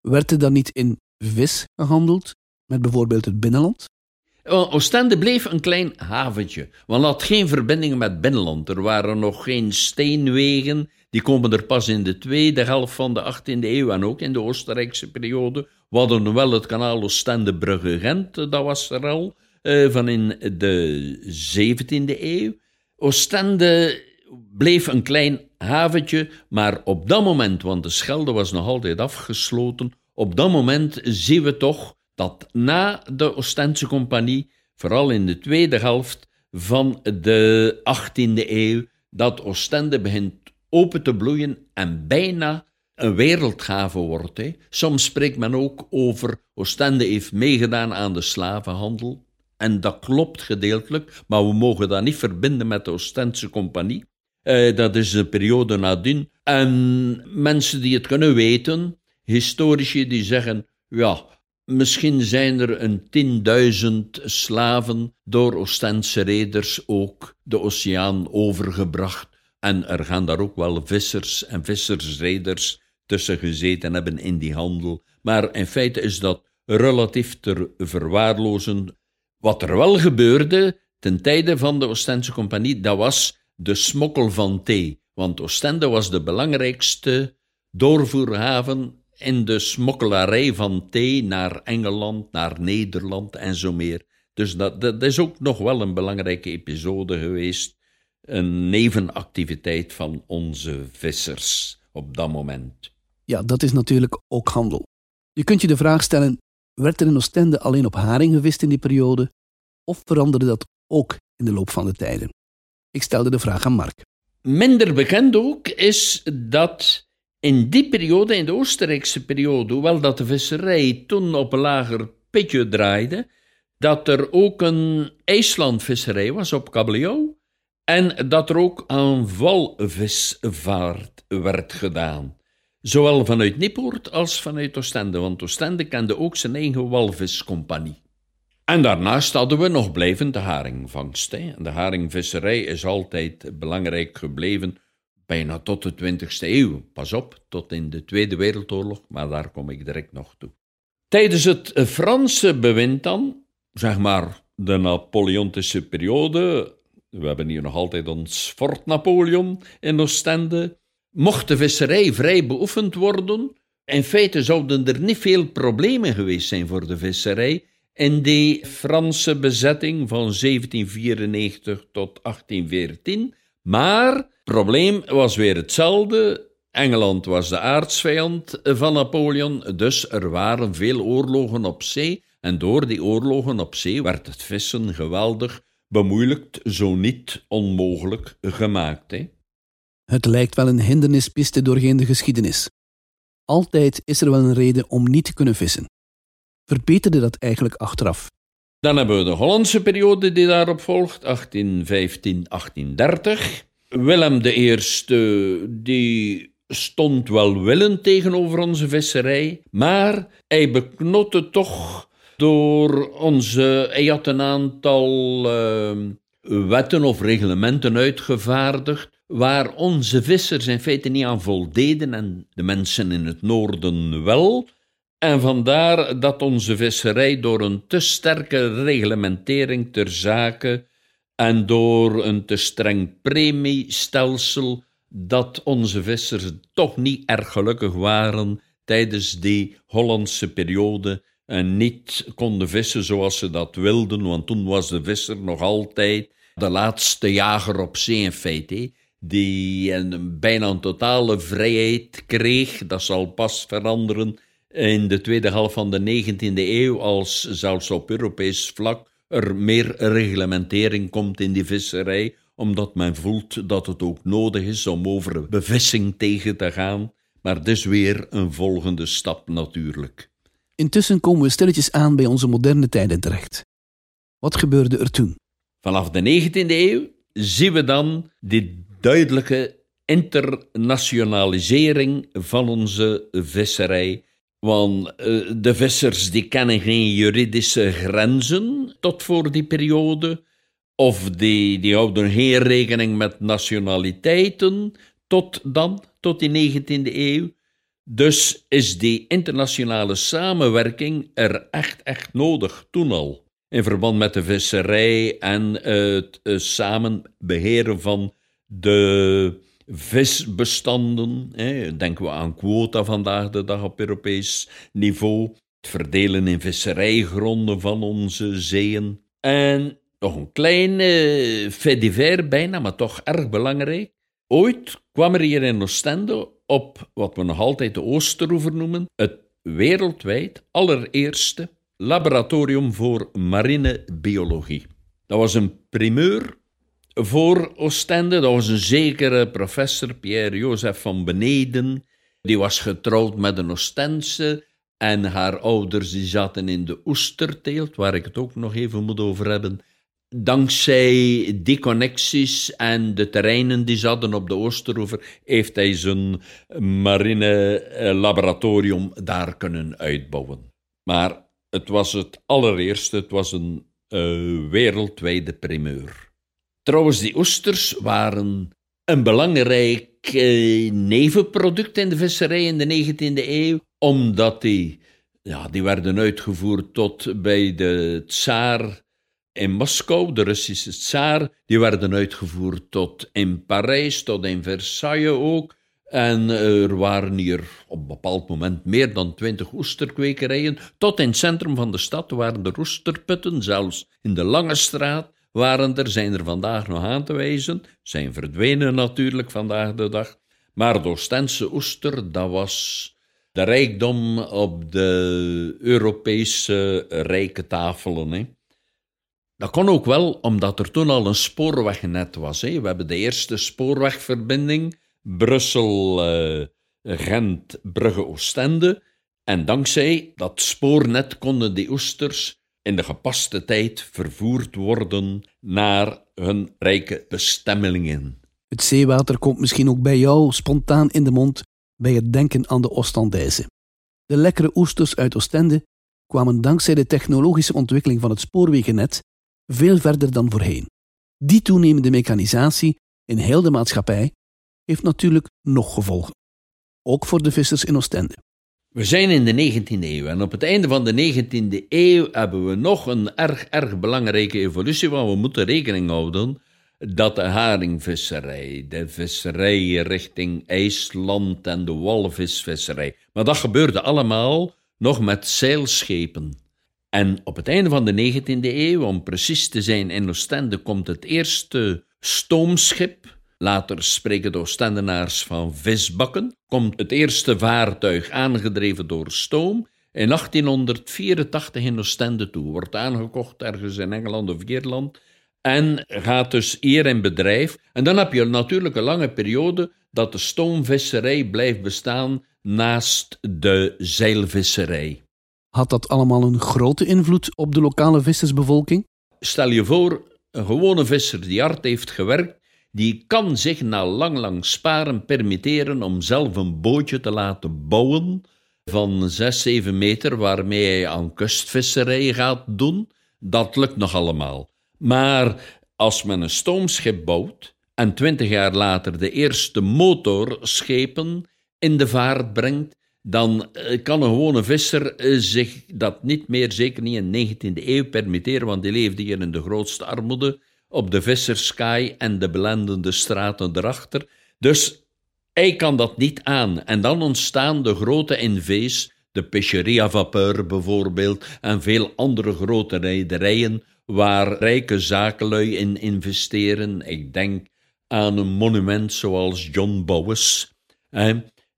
Werd er dan niet in vis gehandeld, met bijvoorbeeld het binnenland? Oostende bleef een klein haventje, want had geen verbindingen met binnenland. Er waren nog geen steenwegen, die komen er pas in de tweede helft van de 18e eeuw en ook in de Oostenrijkse periode. We hadden wel het kanaal Oostende-Brugge-Gent, dat was er al, eh, van in de 17e eeuw. Oostende bleef een klein haventje, maar op dat moment, want de Schelde was nog altijd afgesloten, op dat moment zien we toch dat na de Oostendse Compagnie, vooral in de tweede helft van de 18e eeuw, dat Oostende begint open te bloeien en bijna een wereldgave wordt. Hè. Soms spreekt men ook over Oostende heeft meegedaan aan de slavenhandel. En dat klopt gedeeltelijk, maar we mogen dat niet verbinden met de Oostendse Compagnie. Eh, dat is de periode nadien. En mensen die het kunnen weten, historici die zeggen, ja, misschien zijn er een tienduizend slaven door Oostendse reders ook de oceaan overgebracht. En er gaan daar ook wel vissers en vissersreders tussen gezeten hebben in die handel. Maar in feite is dat relatief te verwaarlozen. Wat er wel gebeurde ten tijde van de Oostendse Compagnie, dat was de smokkel van thee. Want Oostende was de belangrijkste doorvoerhaven in de smokkelarij van thee naar Engeland, naar Nederland en zo meer. Dus dat, dat is ook nog wel een belangrijke episode geweest. Een nevenactiviteit van onze vissers op dat moment. Ja, dat is natuurlijk ook handel. Je kunt je de vraag stellen: werd er in Oostende alleen op haring gevist in die periode? Of veranderde dat ook in de loop van de tijden? Ik stelde de vraag aan Mark. Minder bekend ook is dat in die periode, in de Oostenrijkse periode, hoewel dat de visserij toen op een lager pitje draaide, dat er ook een IJslandvisserij was op kabeljauw en dat er ook aan walvisvaart werd gedaan. Zowel vanuit Niepoort als vanuit Oostende, want Oostende kende ook zijn eigen walviscompagnie. En daarnaast hadden we nog blijvend de haringvangst. De haringvisserij is altijd belangrijk gebleven, bijna tot de 20e eeuw. Pas op, tot in de Tweede Wereldoorlog, maar daar kom ik direct nog toe. Tijdens het Franse bewind dan, zeg maar de Napoleontische periode, we hebben hier nog altijd ons Fort Napoleon in Oostende, mocht de visserij vrij beoefend worden. In feite zouden er niet veel problemen geweest zijn voor de visserij in die Franse bezetting van 1794 tot 1814. Maar het probleem was weer hetzelfde. Engeland was de aardsvijand van Napoleon, dus er waren veel oorlogen op zee. En door die oorlogen op zee werd het vissen geweldig bemoeilijkt, zo niet onmogelijk gemaakt. Hè? Het lijkt wel een hindernispiste doorheen de geschiedenis. Altijd is er wel een reden om niet te kunnen vissen. Verbeterde dat eigenlijk achteraf? Dan hebben we de Hollandse periode die daarop volgt, 1815-1830. Willem I die stond welwillend tegenover onze visserij, maar hij beknotte toch door onze... Hij had een aantal uh, wetten of reglementen uitgevaardigd waar onze vissers in feite niet aan voldeden en de mensen in het noorden wel. En vandaar dat onze visserij door een te sterke reglementering ter zake en door een te streng premiestelsel dat onze vissers toch niet erg gelukkig waren tijdens die Hollandse periode en niet konden vissen zoals ze dat wilden, want toen was de visser nog altijd de laatste jager op zee in feite die een bijna een totale vrijheid kreeg. Dat zal pas veranderen in de tweede helft van de 19e eeuw, als zelfs op Europees vlak er meer reglementering komt in die visserij, omdat men voelt dat het ook nodig is om over bevissing tegen te gaan. Maar dat is weer een volgende stap natuurlijk. Intussen komen we stilletjes aan bij onze moderne tijden terecht. Wat gebeurde er toen? Vanaf de 19e eeuw zien we dan die duidelijke internationalisering van onze visserij. Want eh, de vissers die kennen geen juridische grenzen tot voor die periode, of die, die houden geen rekening met nationaliteiten. tot dan, tot die 19e eeuw. Dus is die internationale samenwerking er echt, echt nodig, toen al. In verband met de visserij en het uh, samen beheren van de visbestanden. Hè. Denken we aan quota vandaag de dag op Europees niveau. Het verdelen in visserijgronden van onze zeeën. En nog een klein uh, fait bijna, maar toch erg belangrijk. Ooit kwam er hier in Oostende op wat we nog altijd de Oosteroever noemen, het wereldwijd allereerste laboratorium voor marinebiologie. Dat was een primeur voor Oostende. Dat was een zekere professor, Pierre-Joseph van Beneden. Die was getrouwd met een Oostense en haar ouders die zaten in de oesterteelt, waar ik het ook nog even moet over hebben dankzij die connecties en de terreinen die ze hadden op de Oosteroever, heeft hij zijn marine-laboratorium daar kunnen uitbouwen. Maar het was het allereerste, het was een uh, wereldwijde primeur. Trouwens, die oesters waren een belangrijk uh, nevenproduct in de visserij in de 19e eeuw, omdat die, ja, die werden uitgevoerd tot bij de tsaar in Moskou, de Russische tsaar, die werden uitgevoerd tot in Parijs, tot in Versailles ook. En er waren hier op een bepaald moment meer dan twintig oesterkwekerijen. Tot in het centrum van de stad waren er oesterputten, zelfs in de Lange Straat waren er, zijn er vandaag nog aan te wijzen. Zijn verdwenen natuurlijk vandaag de dag. Maar de Oostense oester, dat was de rijkdom op de Europese rijke tafelen. Hè. Dat kon ook wel omdat er toen al een spoorwegnet was. Hè. We hebben de eerste spoorwegverbinding Brussel-Gent, Brugge-Oostende. En dankzij dat spoornet konden die oesters in de gepaste tijd vervoerd worden naar hun rijke bestemmingen. Het zeewater komt misschien ook bij jou spontaan in de mond bij het denken aan de Oostendijze. De lekkere oesters uit Oostende kwamen dankzij de technologische ontwikkeling van het spoorwegennet veel verder dan voorheen. Die toenemende mechanisatie in heel de maatschappij heeft natuurlijk nog gevolgen. Ook voor de vissers in Oostende. We zijn in de 19e eeuw en op het einde van de 19e eeuw hebben we nog een erg, erg belangrijke evolutie, want we moeten rekening houden dat de haringvisserij, de visserij richting IJsland en de walvisvisserij, maar dat gebeurde allemaal nog met zeilschepen. En op het einde van de 19e eeuw, om precies te zijn, in Oostende komt het eerste stoomschip. Later spreken de Oostendenaars van visbakken. Komt het eerste vaartuig aangedreven door stoom. In 1884 in Oostende toe. Wordt aangekocht ergens in Engeland of Ierland. En gaat dus hier in bedrijf. En dan heb je natuurlijk een lange periode dat de stoomvisserij blijft bestaan naast de zeilvisserij. Had dat allemaal een grote invloed op de lokale vissersbevolking? Stel je voor, een gewone visser die hard heeft gewerkt, die kan zich na lang, lang sparen permitteren om zelf een bootje te laten bouwen van 6, 7 meter waarmee hij aan kustvisserij gaat doen. Dat lukt nog allemaal. Maar als men een stoomschip bouwt en twintig jaar later de eerste motorschepen in de vaart brengt, dan eh, kan een gewone visser eh, zich dat niet meer, zeker niet in de 19e eeuw, permitteren, want die leefde hier in de grootste armoede, op de visserskaai en de belendende straten erachter. Dus hij kan dat niet aan. En dan ontstaan de grote NV's, de Pêcherie Vapeur bijvoorbeeld, en veel andere grote rederijen, waar rijke zakenlui in investeren. Ik denk aan een monument zoals John Bowes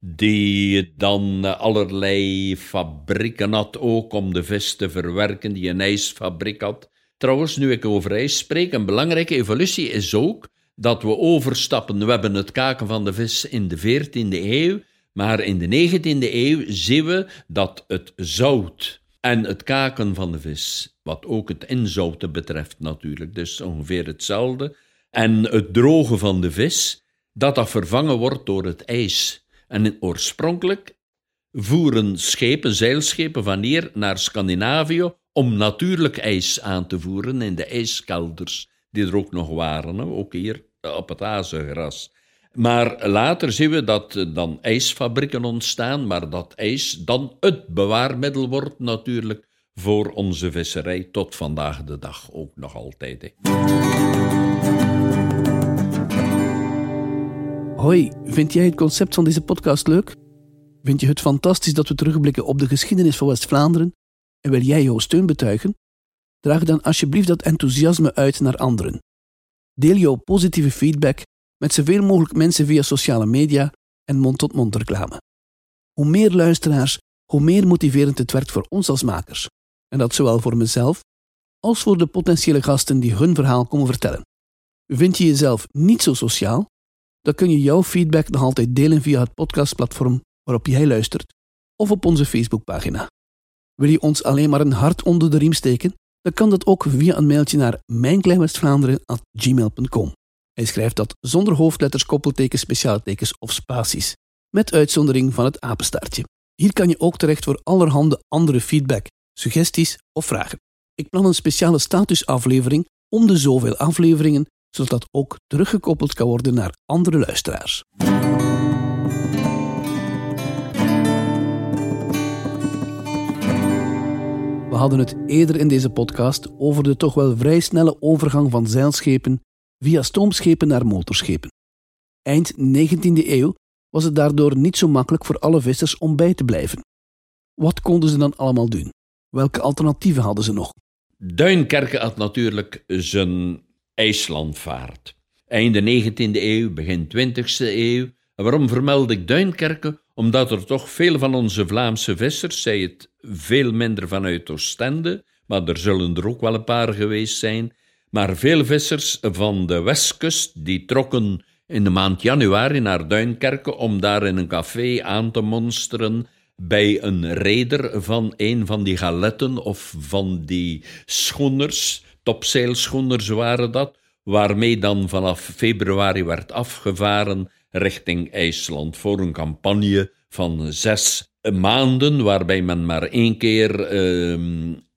die dan allerlei fabrieken had ook om de vis te verwerken, die een ijsfabriek had. Trouwens, nu ik over ijs spreek, een belangrijke evolutie is ook dat we overstappen. We hebben het kaken van de vis in de 14e eeuw, maar in de 19e eeuw zien we dat het zout en het kaken van de vis, wat ook het inzouten betreft natuurlijk, dus ongeveer hetzelfde, en het drogen van de vis, dat dat vervangen wordt door het ijs. En oorspronkelijk voeren schepen, zeilschepen van hier naar Scandinavië om natuurlijk ijs aan te voeren in de ijskelders die er ook nog waren, ook hier op het Azengras. Maar later zien we dat dan ijsfabrieken ontstaan, maar dat ijs dan het bewaarmiddel wordt natuurlijk voor onze visserij tot vandaag de dag ook nog altijd. Hoi, vind jij het concept van deze podcast leuk? Vind je het fantastisch dat we terugblikken op de geschiedenis van West-Vlaanderen? En wil jij jouw steun betuigen? Draag dan alsjeblieft dat enthousiasme uit naar anderen. Deel jouw positieve feedback met zoveel mogelijk mensen via sociale media en mond-tot-mond reclame. Hoe meer luisteraars, hoe meer motiverend het werkt voor ons als makers. En dat zowel voor mezelf als voor de potentiële gasten die hun verhaal komen vertellen. Vind je jezelf niet zo sociaal? Dan kun je jouw feedback nog altijd delen via het podcastplatform waarop jij luistert of op onze Facebookpagina. Wil je ons alleen maar een hart onder de riem steken? Dan kan dat ook via een mailtje naar mijnkleinwestvlaanderen.gmail.com. Hij schrijft dat zonder hoofdletters, koppeltekens, speciaaltekens of spaties, met uitzondering van het apenstaartje. Hier kan je ook terecht voor allerhande andere feedback, suggesties of vragen. Ik plan een speciale statusaflevering om de zoveel afleveringen, zodat dat ook teruggekoppeld kan worden naar andere luisteraars. We hadden het eerder in deze podcast over de toch wel vrij snelle overgang van zeilschepen via stoomschepen naar motorschepen. Eind 19e eeuw was het daardoor niet zo makkelijk voor alle vissers om bij te blijven. Wat konden ze dan allemaal doen? Welke alternatieven hadden ze nog? Duinkerke had natuurlijk zijn IJslandvaart. Einde 19e eeuw, begin 20e eeuw. En waarom vermeld ik Duinkerke? Omdat er toch veel van onze Vlaamse vissers, zij het veel minder vanuit Oostende, maar er zullen er ook wel een paar geweest zijn, maar veel vissers van de westkust die trokken in de maand januari naar Duinkerke om daar in een café aan te monsteren bij een reder van een van die galetten of van die schoeners, topzeilschoeners waren dat, waarmee dan vanaf februari werd afgevaren richting IJsland voor een campagne van zes maanden, waarbij men maar één keer eh,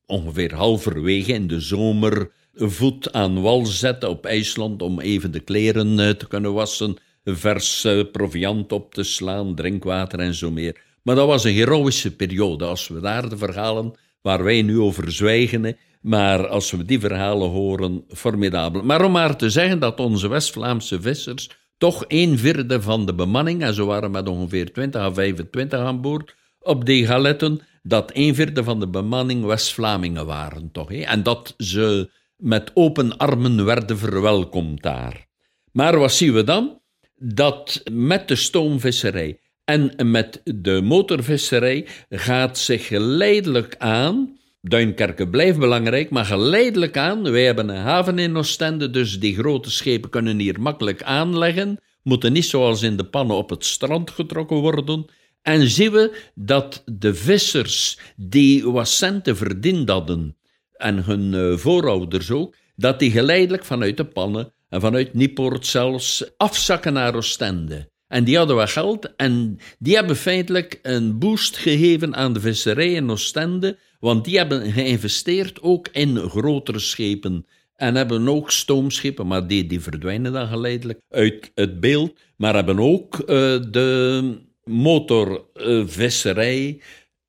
ongeveer halverwege in de zomer voet aan wal zette op IJsland om even de kleren eh, te kunnen wassen, vers eh, proviant op te slaan, drinkwater en zo meer. Maar dat was een heroïsche periode. Als we daar de verhalen waar wij nu over zwijgen, maar als we die verhalen horen, formidabel. Maar om maar te zeggen dat onze West-Vlaamse vissers toch een vierde van de bemanning, en ze waren met ongeveer 20 à 25 aan boord, op die galetten, dat een vierde van de bemanning West-Vlamingen waren, toch? Hè? En dat ze met open armen werden verwelkomd daar. Maar wat zien we dan? Dat met de stoomvisserij en met de motorvisserij gaat zich geleidelijk aan. Duinkerke blijft belangrijk, maar geleidelijk aan. Wij hebben een haven in Oostende, dus die grote schepen kunnen hier makkelijk aanleggen. Moeten niet zoals in de pannen op het strand getrokken worden. En zien we dat de vissers die wat centen verdiend hadden en hun uh, voorouders ook, dat die geleidelijk vanuit de pannen en vanuit Niepoort zelfs afzakken naar Oostende. En die hadden wat geld en die hebben feitelijk een boost gegeven aan de visserij in Oostende, want die hebben geïnvesteerd ook in grotere schepen en hebben ook stoomschepen, maar die, die verdwijnen dan geleidelijk uit het beeld, maar hebben ook uh, de motorvisserij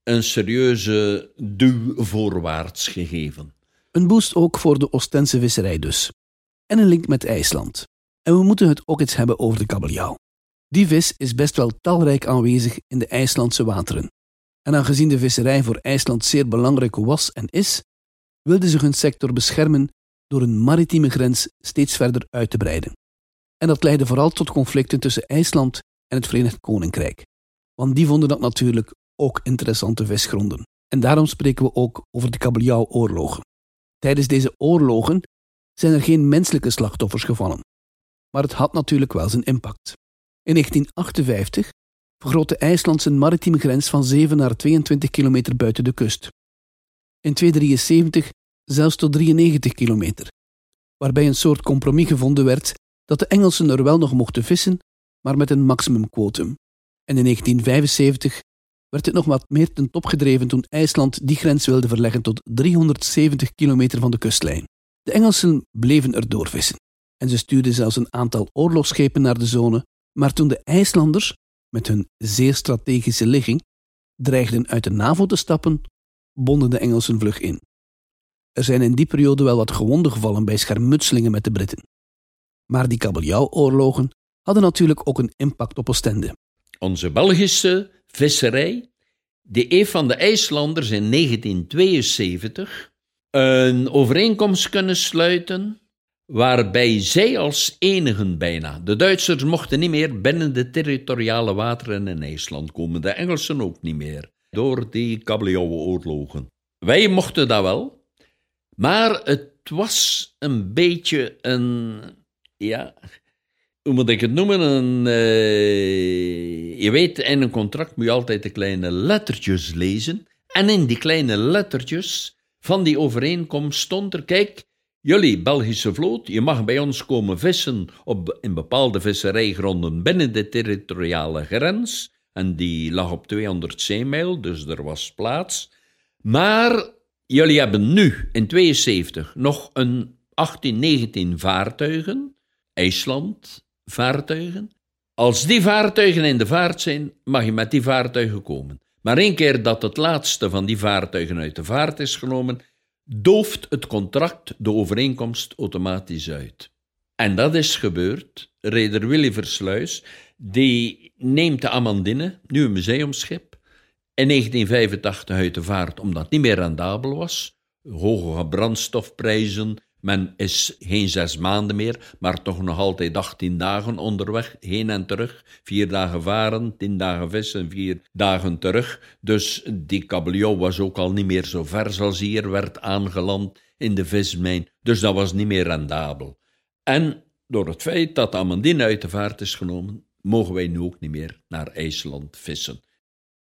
een serieuze duw voorwaarts gegeven. Een boost ook voor de Oostense visserij dus. En een link met IJsland. En we moeten het ook eens hebben over de kabeljauw. Die vis is best wel talrijk aanwezig in de IJslandse wateren. En aangezien de visserij voor IJsland zeer belangrijk was en is, wilden ze hun sector beschermen door een maritieme grens steeds verder uit te breiden. En dat leidde vooral tot conflicten tussen IJsland en het Verenigd Koninkrijk. Want die vonden dat natuurlijk ook interessante visgronden. En daarom spreken we ook over de kabeljauwoorlogen. Tijdens deze oorlogen zijn er geen menselijke slachtoffers gevallen. Maar het had natuurlijk wel zijn impact. In 1958 vergrootte IJsland zijn maritieme grens van 7 naar 22 kilometer buiten de kust. In 273 zelfs tot 93 kilometer, waarbij een soort compromis gevonden werd dat de Engelsen er wel nog mochten vissen, maar met een maximumquotum. En in 1975 werd het nog wat meer ten top gedreven toen IJsland die grens wilde verleggen tot 370 kilometer van de kustlijn. De Engelsen bleven er doorvissen en ze stuurden zelfs een aantal oorlogsschepen naar de zone Maar toen de IJslanders, met hun zeer strategische ligging, dreigden uit de NAVO te stappen, bonden de Engelsen vlug in. Er zijn in die periode wel wat gewonden gevallen bij schermutselingen met de Britten. Maar die kabeljauwoorlogen hadden natuurlijk ook een impact op Oostende. Onze Belgische visserij, die heeft van de IJslanders in 1972 een overeenkomst kunnen sluiten waarbij zij als enigen bijna, de Duitsers mochten niet meer binnen de territoriale wateren in IJsland komen, de Engelsen ook niet meer, door die kabeljauwoorlogen. Wij mochten dat wel, maar het was een beetje een, ja, hoe moet ik het noemen? Een, uh, je weet, in een contract moet je altijd de kleine lettertjes lezen. En in die kleine lettertjes van die overeenkomst stond er, kijk, jullie Belgische vloot, je mag bij ons komen vissen op, in bepaalde visserijgronden binnen de territoriale grens. En die lag op 200 zeemijl, dus er was plaats. Maar jullie hebben nu, in 72, nog een 18, 19 vaartuigen, IJsland vaartuigen. Als die vaartuigen in de vaart zijn, mag je met die vaartuigen komen. Maar één keer dat het laatste van die vaartuigen uit de vaart is genomen, dooft het contract de overeenkomst automatisch uit. En dat is gebeurd. Reder Willy Versluis, die neemt de Amandine, nu een museumschip, in 1985 uit de vaart omdat het niet meer rendabel was. Hoge brandstofprijzen, men is geen zes maanden meer, maar toch nog altijd 18 dagen onderweg, heen en terug. Vier dagen varen, tien dagen vissen, vier dagen terug. Dus die kabeljauw was ook al niet meer zo ver als hier werd aangeland in de vismijn. Dus dat was niet meer rendabel. En door het feit dat Amandine uit de vaart is genomen, mogen wij nu ook niet meer naar IJsland vissen.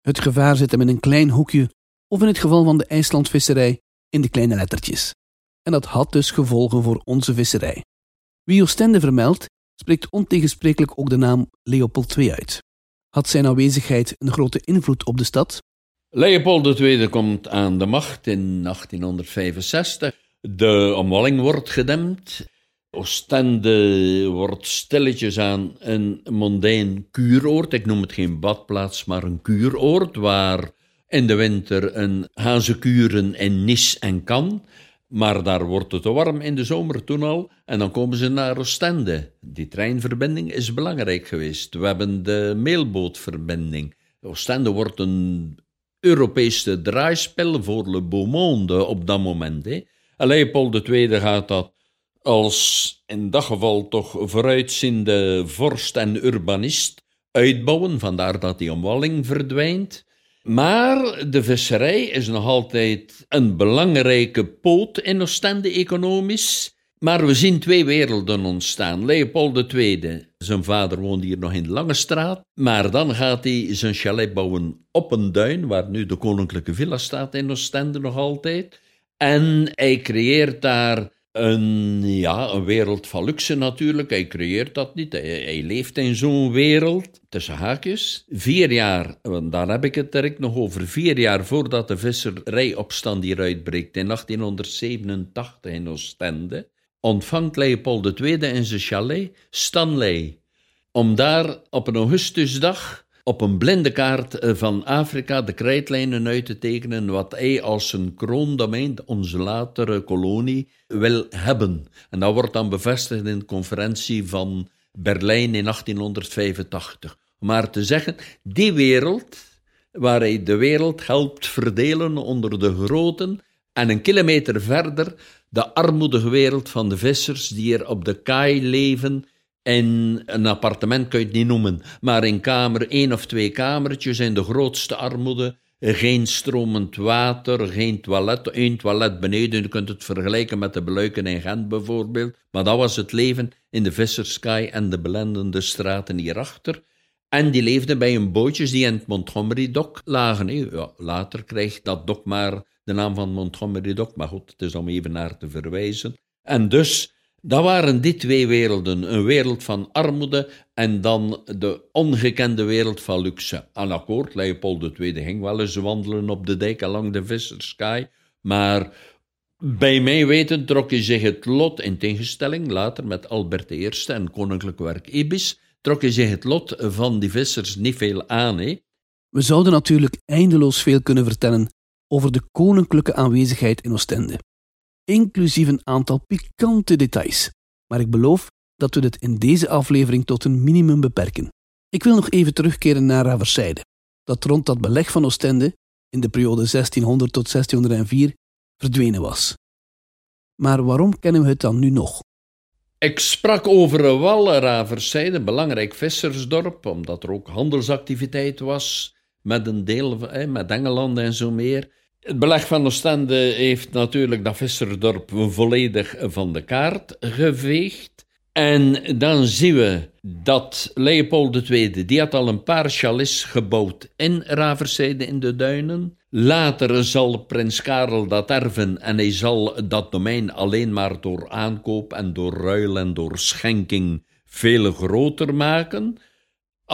Het gevaar zit hem in een klein hoekje, of in het geval van de IJslandvisserij, in de kleine lettertjes en dat had dus gevolgen voor onze visserij. Wie Oostende vermeldt, spreekt ontegensprekelijk ook de naam Leopold II uit. Had zijn aanwezigheid een grote invloed op de stad? Leopold II komt aan de macht in 1865. De omwalling wordt gedempt. Oostende wordt stilletjes aan een mondain kuuroord. Ik noem het geen badplaats, maar een kuuroord, waar in de winter een hazenkuren in Nis en Kan maar daar wordt het te warm in de zomer toen al. En dan komen ze naar Oostende. Die treinverbinding is belangrijk geweest. We hebben de mailbootverbinding. Oostende wordt een Europese draaispel voor Le Beau Monde op dat moment. Hè. Leopold II gaat dat als in dat geval toch vooruitziende vorst en urbanist uitbouwen. Vandaar dat die omwalling verdwijnt. Maar de visserij is nog altijd een belangrijke poot in Oostende economisch. Maar we zien twee werelden ontstaan. Leopold II, zijn vader woonde hier nog in Lange Straat. Maar dan gaat hij zijn chalet bouwen op een duin, waar nu de Koninklijke Villa staat in Oostende nog altijd. En hij creëert daar een, ja, een wereld van luxe natuurlijk. Hij creëert dat niet. Hij, leeft in zo'n wereld, tussen haakjes. Vier jaar, want daar heb ik het direct nog over, vier jaar voordat de visserijopstand hier uitbreekt in 1887 in Oostende, ontvangt Leopold II in zijn chalet Stanley. Om daar op een augustusdag op een blinde kaart eh, van Afrika de krijtlijnen uit te tekenen wat hij als een kroondomein, onze latere kolonie, wil hebben. En dat wordt dan bevestigd in de conferentie van Berlijn in 1885. Maar te zeggen, die wereld, waar hij de wereld helpt verdelen onder de groten, en een kilometer verder de armoedige wereld van de vissers die er op de kaai leven en een appartement kun je het niet noemen, maar in kamer één of twee kamertjes in de grootste armoede. Geen stromend water, geen toilet, één toilet beneden. Je kunt het vergelijken met de beluiken in Gent bijvoorbeeld. Maar dat was het leven in de Visserskaai en de belendende straten hierachter. En die leefden bij een bootjes die in het Montgomery Dock lagen. Ja, later krijgt dat dok maar de naam van Montgomery Dock. Maar goed, het is om even naar te verwijzen. En dus dat waren die twee werelden. Een wereld van armoede en dan de ongekende wereld van luxe. Aan akkoord, Leopold II ging wel eens wandelen op de dijk along de Visserskaai. Maar bij mij weten trok hij zich het lot, in tegenstelling later met Albert I en Koninklijk Werk Ibis, trokken zich het lot van die vissers niet veel aan. Hè? We zouden natuurlijk eindeloos veel kunnen vertellen over de koninklijke aanwezigheid in Oostende, inclusief een aantal pikante details. Maar ik beloof dat we dit in deze aflevering tot een minimum beperken. Ik wil nog even terugkeren naar Raverside, dat rond dat beleg van Oostende in de periode 1600 tot 1604 verdwenen was. Maar waarom kennen we het dan nu nog? Ik sprak over Walraverside, een belangrijk vissersdorp, omdat er ook handelsactiviteit was met een deel met Engeland en zo meer. Het beleg van Oostende heeft natuurlijk dat vissersdorp volledig van de kaart geveegd. En dan zien we dat Leopold II, die had al een paar chalets gebouwd in Raverzijde in de duinen. Later zal prins Karel dat erven en hij zal dat domein alleen maar door aankoop en door ruil en door schenking veel groter maken.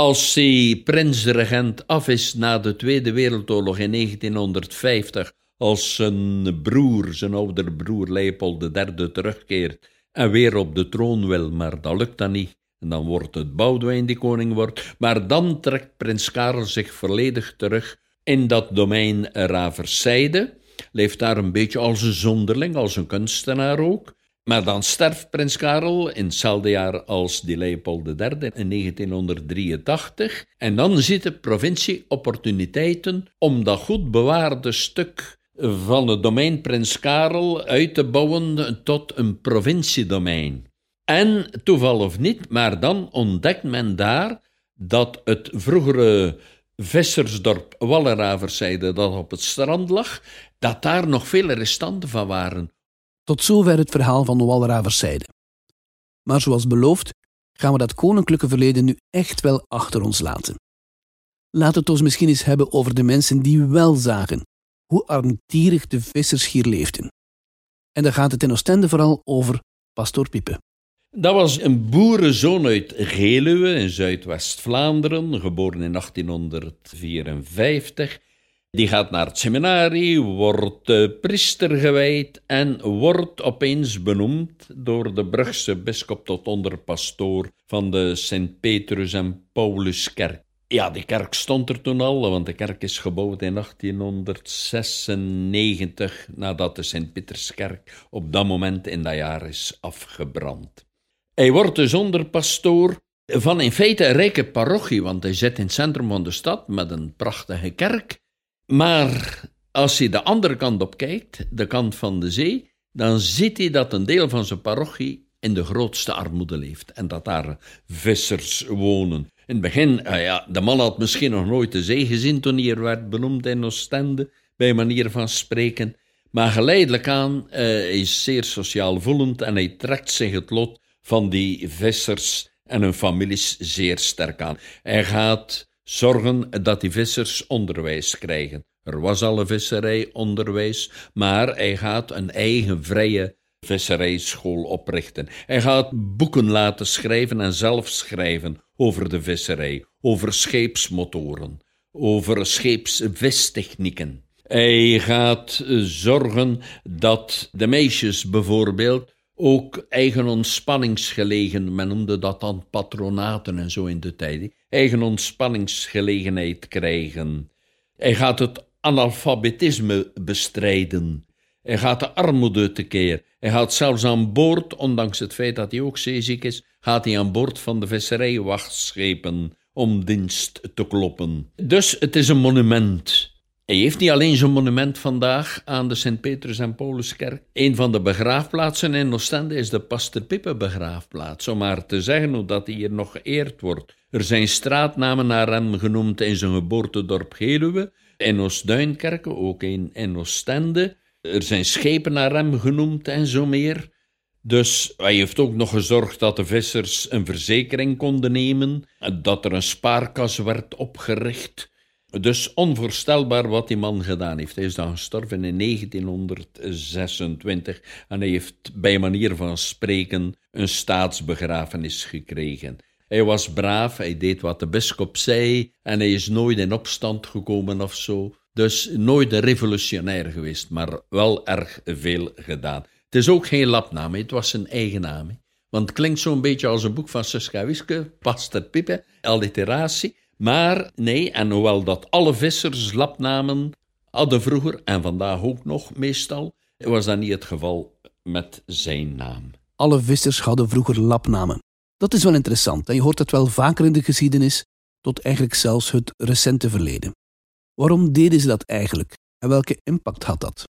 Als hij prinsregent af is na de Tweede Wereldoorlog in 1950, als zijn broer, zijn oudere broer Leopold III terugkeert en weer op de troon wil, maar dat lukt dan niet. En dan wordt het Boudewijn die koning wordt. Maar dan trekt prins Karel zich volledig terug in dat domein Raverzijde. Leeft daar een beetje als een zonderling, als een kunstenaar ook. Maar dan sterft prins Karel in hetzelfde jaar als die Leopold III in 1983. En dan ziet de provincie opportuniteiten om dat goed bewaarde stuk van het domein Prins Karel uit te bouwen tot een provinciedomein. En toeval of niet, maar dan ontdekt men daar dat het vroegere vissersdorp Walleraverzijde, dat op het strand lag, dat daar nog vele restanten van waren. Tot zover het verhaal van Walleraverzijde. Maar zoals beloofd, gaan we dat koninklijke verleden nu echt wel achter ons laten. We het ons misschien eens hebben over de mensen die wel zagen hoe armtierig de vissers hier leefden. En dan gaat het in Oostende vooral over pastoor Piepe. Dat was een boerenzoon uit Geluwe in Zuidwest-Vlaanderen, geboren in 1854. Die gaat naar het seminarie, wordt priester gewijd en wordt opeens benoemd door de Brugse bisschop tot onderpastoor van de Sint-Petrus- en Pauluskerk. Ja, die kerk stond er toen al, want de kerk is gebouwd in 1896, nadat de Sint-Pieterskerk op dat moment in dat jaar is afgebrand. Hij wordt dus onderpastoor van in feite een rijke parochie, want hij zit in het centrum van de stad met een prachtige kerk. Maar als hij de andere kant op kijkt, de kant van de zee, dan ziet hij dat een deel van zijn parochie in de grootste armoede leeft en dat daar vissers wonen. In het begin, uh, ja, de man had misschien nog nooit de zee gezien toen hij er werd benoemd in Oostende, bij manier van spreken. Maar geleidelijk aan uh, is zeer sociaal voelend en hij trekt zich het lot van die vissers en hun families zeer sterk aan. Hij gaat zorgen dat die vissers onderwijs krijgen. Er was al een visserijonderwijs, maar hij gaat een eigen vrije visserijschool oprichten. Hij gaat boeken laten schrijven en zelf schrijven over de visserij, over scheepsmotoren, over scheepsvistechnieken. Hij gaat zorgen dat de meisjes bijvoorbeeld ook eigen ontspanningsgelegen, men noemde dat dan patronaten en zo in de tijd, eigen ontspanningsgelegenheid krijgen. Hij gaat het analfabetisme bestrijden. Hij gaat de armoede tekeer. Hij gaat zelfs aan boord, ondanks het feit dat hij ook zeeziek is, gaat hij aan boord van de visserijwachtschepen om dienst te kloppen. Dus het is een monument. Hij heeft niet alleen zo'n monument vandaag aan de Sint-Petrus- en Pauluskerk. Een van de begraafplaatsen in Oostende is de Pastor Pippe begraafplaats, om maar te zeggen hoe dat hij hier nog geëerd wordt. Er zijn straatnamen naar hem genoemd in zijn geboortedorp Geluwe, in Oostduinkerken, ook in, in Oostende. Er zijn schepen naar hem genoemd en zo meer. Dus hij heeft ook nog gezorgd dat de vissers een verzekering konden nemen, dat er een spaarkas werd opgericht. Dus onvoorstelbaar wat die man gedaan heeft. Hij is dan gestorven in 1926 en hij heeft bij manier van spreken een staatsbegrafenis gekregen. Hij was braaf, hij deed wat de bisschop zei en hij is nooit in opstand gekomen of zo. Dus nooit een revolutionair geweest, maar wel erg veel gedaan. Het is ook geen labnaam, het was zijn eigen naam. Want het klinkt zo'n beetje als een boek van Suska Wiske, Paster Pippe, alliteratie. Maar nee, en hoewel dat alle vissers lapnamen hadden vroeger, en vandaag ook nog meestal, was dat niet het geval met zijn naam. Alle vissers hadden vroeger lapnamen. Dat is wel interessant en je hoort het wel vaker in de geschiedenis, tot eigenlijk zelfs het recente verleden. Waarom deden ze dat eigenlijk en welke impact had dat?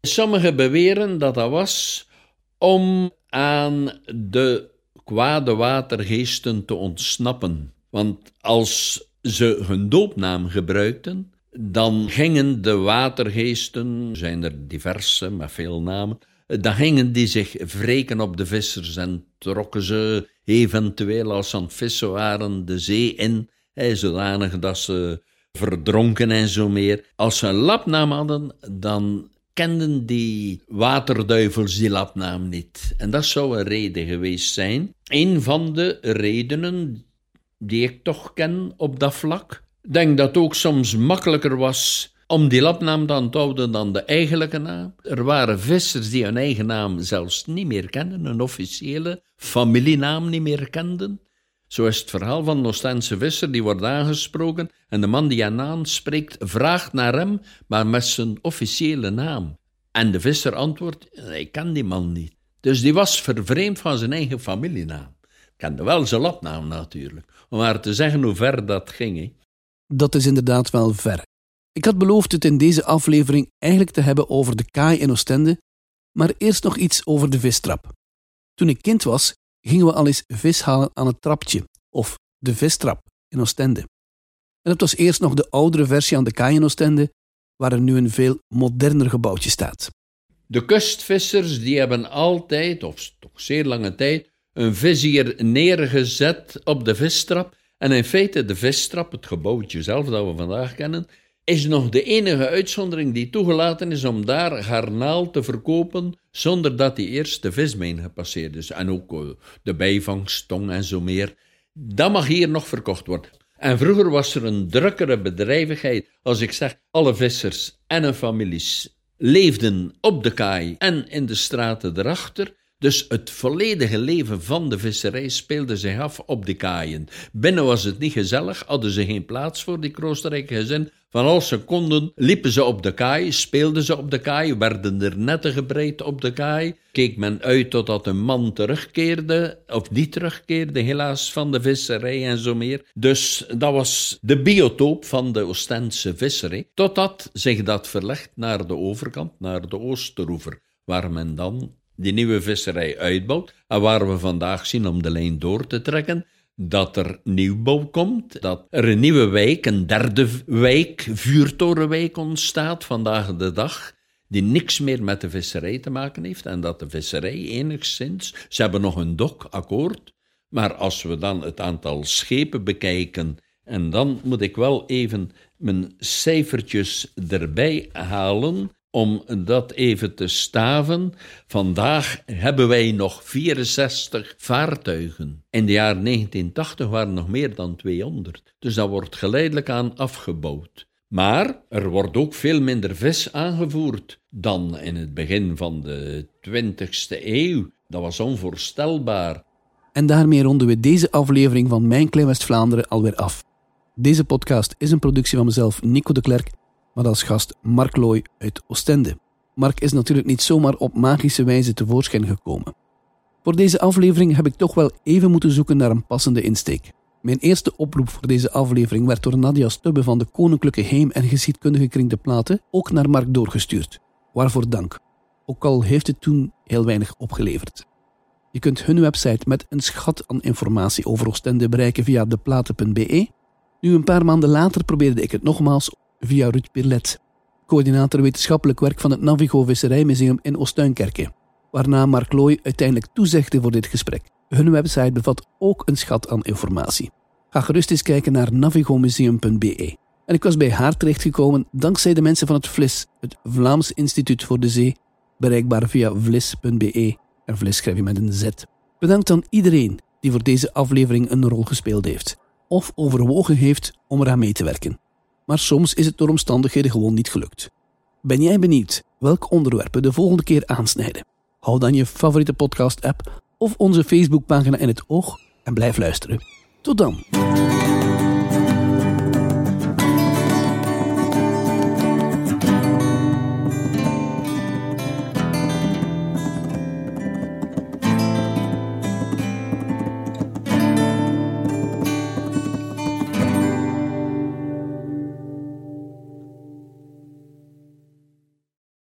Sommigen beweren dat dat was om aan de kwade watergeesten te ontsnappen. Want als ze hun doopnaam gebruikten, dan gingen de watergeesten, zijn er diverse met veel namen, dan gingen die zich wreken op de vissers en trokken ze eventueel als ze aan het vissen waren de zee in, zodanig dat ze verdronken en zo meer. Als ze een lapnaam hadden, dan kenden die waterduivels die lapnaam niet. En dat zou een reden geweest zijn. Een van de redenen die ik toch ken op dat vlak. Denk dat het ook soms makkelijker was om die lapnaam dan te houden dan de eigenlijke naam. Er waren vissers die hun eigen naam zelfs niet meer kenden, een officiële familienaam niet meer kenden. Zo is het verhaal van een Oostense visser die wordt aangesproken en de man die hem aanspreekt vraagt naar hem, maar met zijn officiële naam. En de visser antwoordt, ik ken die man niet. Dus die was vervreemd van zijn eigen familienaam. Kende wel zijn lapnaam natuurlijk, om maar te zeggen hoe ver dat ging. Dat is inderdaad wel ver. Ik had beloofd het in deze aflevering eigenlijk te hebben over de kaai in Oostende, maar eerst nog iets over de vistrap. Toen ik kind was, gingen we al eens vis halen aan het trapje, of de vistrap in Oostende. En dat was eerst nog de oudere versie aan de kaai in Oostende, waar er nu een veel moderner gebouwtje staat. De kustvissers die hebben altijd, of toch zeer lange tijd, een vizier neergezet op de vistrap. En in feite, de vistrap, het gebouwtje zelf dat we vandaag kennen, is nog de enige uitzondering die toegelaten is om daar garnaal te verkopen zonder dat die eerst de vismijn gepasseerd is. En ook eh, de bijvangst, tong en zo meer. Dat mag hier nog verkocht worden. En vroeger was er een drukkere bedrijvigheid. Als ik zeg, alle vissers en hun families leefden op de kaai en in de straten erachter. Dus het volledige leven van de visserij speelde zich af op de kaaien. Binnen was het niet gezellig, hadden ze geen plaats voor die kroosterrijke gezin. Van als ze konden, liepen ze op de kaai, speelden ze op de kaai, werden er netten gebreid op de kaai. Keek men uit totdat een man terugkeerde, of niet terugkeerde, helaas, van de visserij en zo meer. Dus dat was de biotoop van de Oostense visserij. Totdat zich dat verlegt naar de overkant, naar de Oosteroever, waar men dan die nieuwe visserij uitbouwt. En waar we vandaag zien, om de lijn door te trekken, dat er nieuwbouw komt, dat er een nieuwe wijk, een derde wijk, vuurtorenwijk ontstaat vandaag de dag, die niks meer met de visserij te maken heeft en dat de visserij enigszins, ze hebben nog een dok, akkoord, maar als we dan het aantal schepen bekijken, en dan moet ik wel even mijn cijfertjes erbij halen, om dat even te staven. Vandaag hebben wij nog 64 vaartuigen. In de jaren 1980 waren er nog meer dan 200. Dus dat wordt geleidelijk aan afgebouwd. Maar er wordt ook veel minder vis aangevoerd dan in het begin van de 20ste eeuw. Dat was onvoorstelbaar. En daarmee ronden we deze aflevering van Mijn Klein West-Vlaanderen alweer af. Deze podcast is een productie van mezelf, Nico de Klerk maar als gast Mark Looy uit Oostende. Mark is natuurlijk niet zomaar op magische wijze tevoorschijn gekomen. Voor deze aflevering heb ik toch wel even moeten zoeken naar een passende insteek. Mijn eerste oproep voor deze aflevering werd door Nadia Stubbe van de Koninklijke Heem- en Geschiedkundige Kring de Platen ook naar Mark doorgestuurd. Waarvoor dank. Ook al heeft het toen heel weinig opgeleverd. Je kunt hun website met een schat aan informatie over Oostende bereiken via deplaten.be. Nu een paar maanden later probeerde ik het nogmaals via Ruud Pirlet, coördinator wetenschappelijk werk van het Navigo Visserijmuseum in Oostuinkerke, waarna Mark Looy uiteindelijk toezegde voor dit gesprek. Hun website bevat ook een schat aan informatie. Ga gerust eens kijken naar navigomuseum.be. En ik was bij haar terechtgekomen dankzij de mensen van het VLIS, het Vlaams Instituut voor de Zee, bereikbaar via vlis.be. En vlis schrijf je met een Z. Bedankt aan iedereen die voor deze aflevering een rol gespeeld heeft, of overwogen heeft om eraan mee te werken maar soms is het door omstandigheden gewoon niet gelukt. Ben jij benieuwd welke onderwerpen de volgende keer aansnijden? Hou dan je favoriete podcast-app of onze Facebookpagina in het oog en blijf luisteren. Tot dan.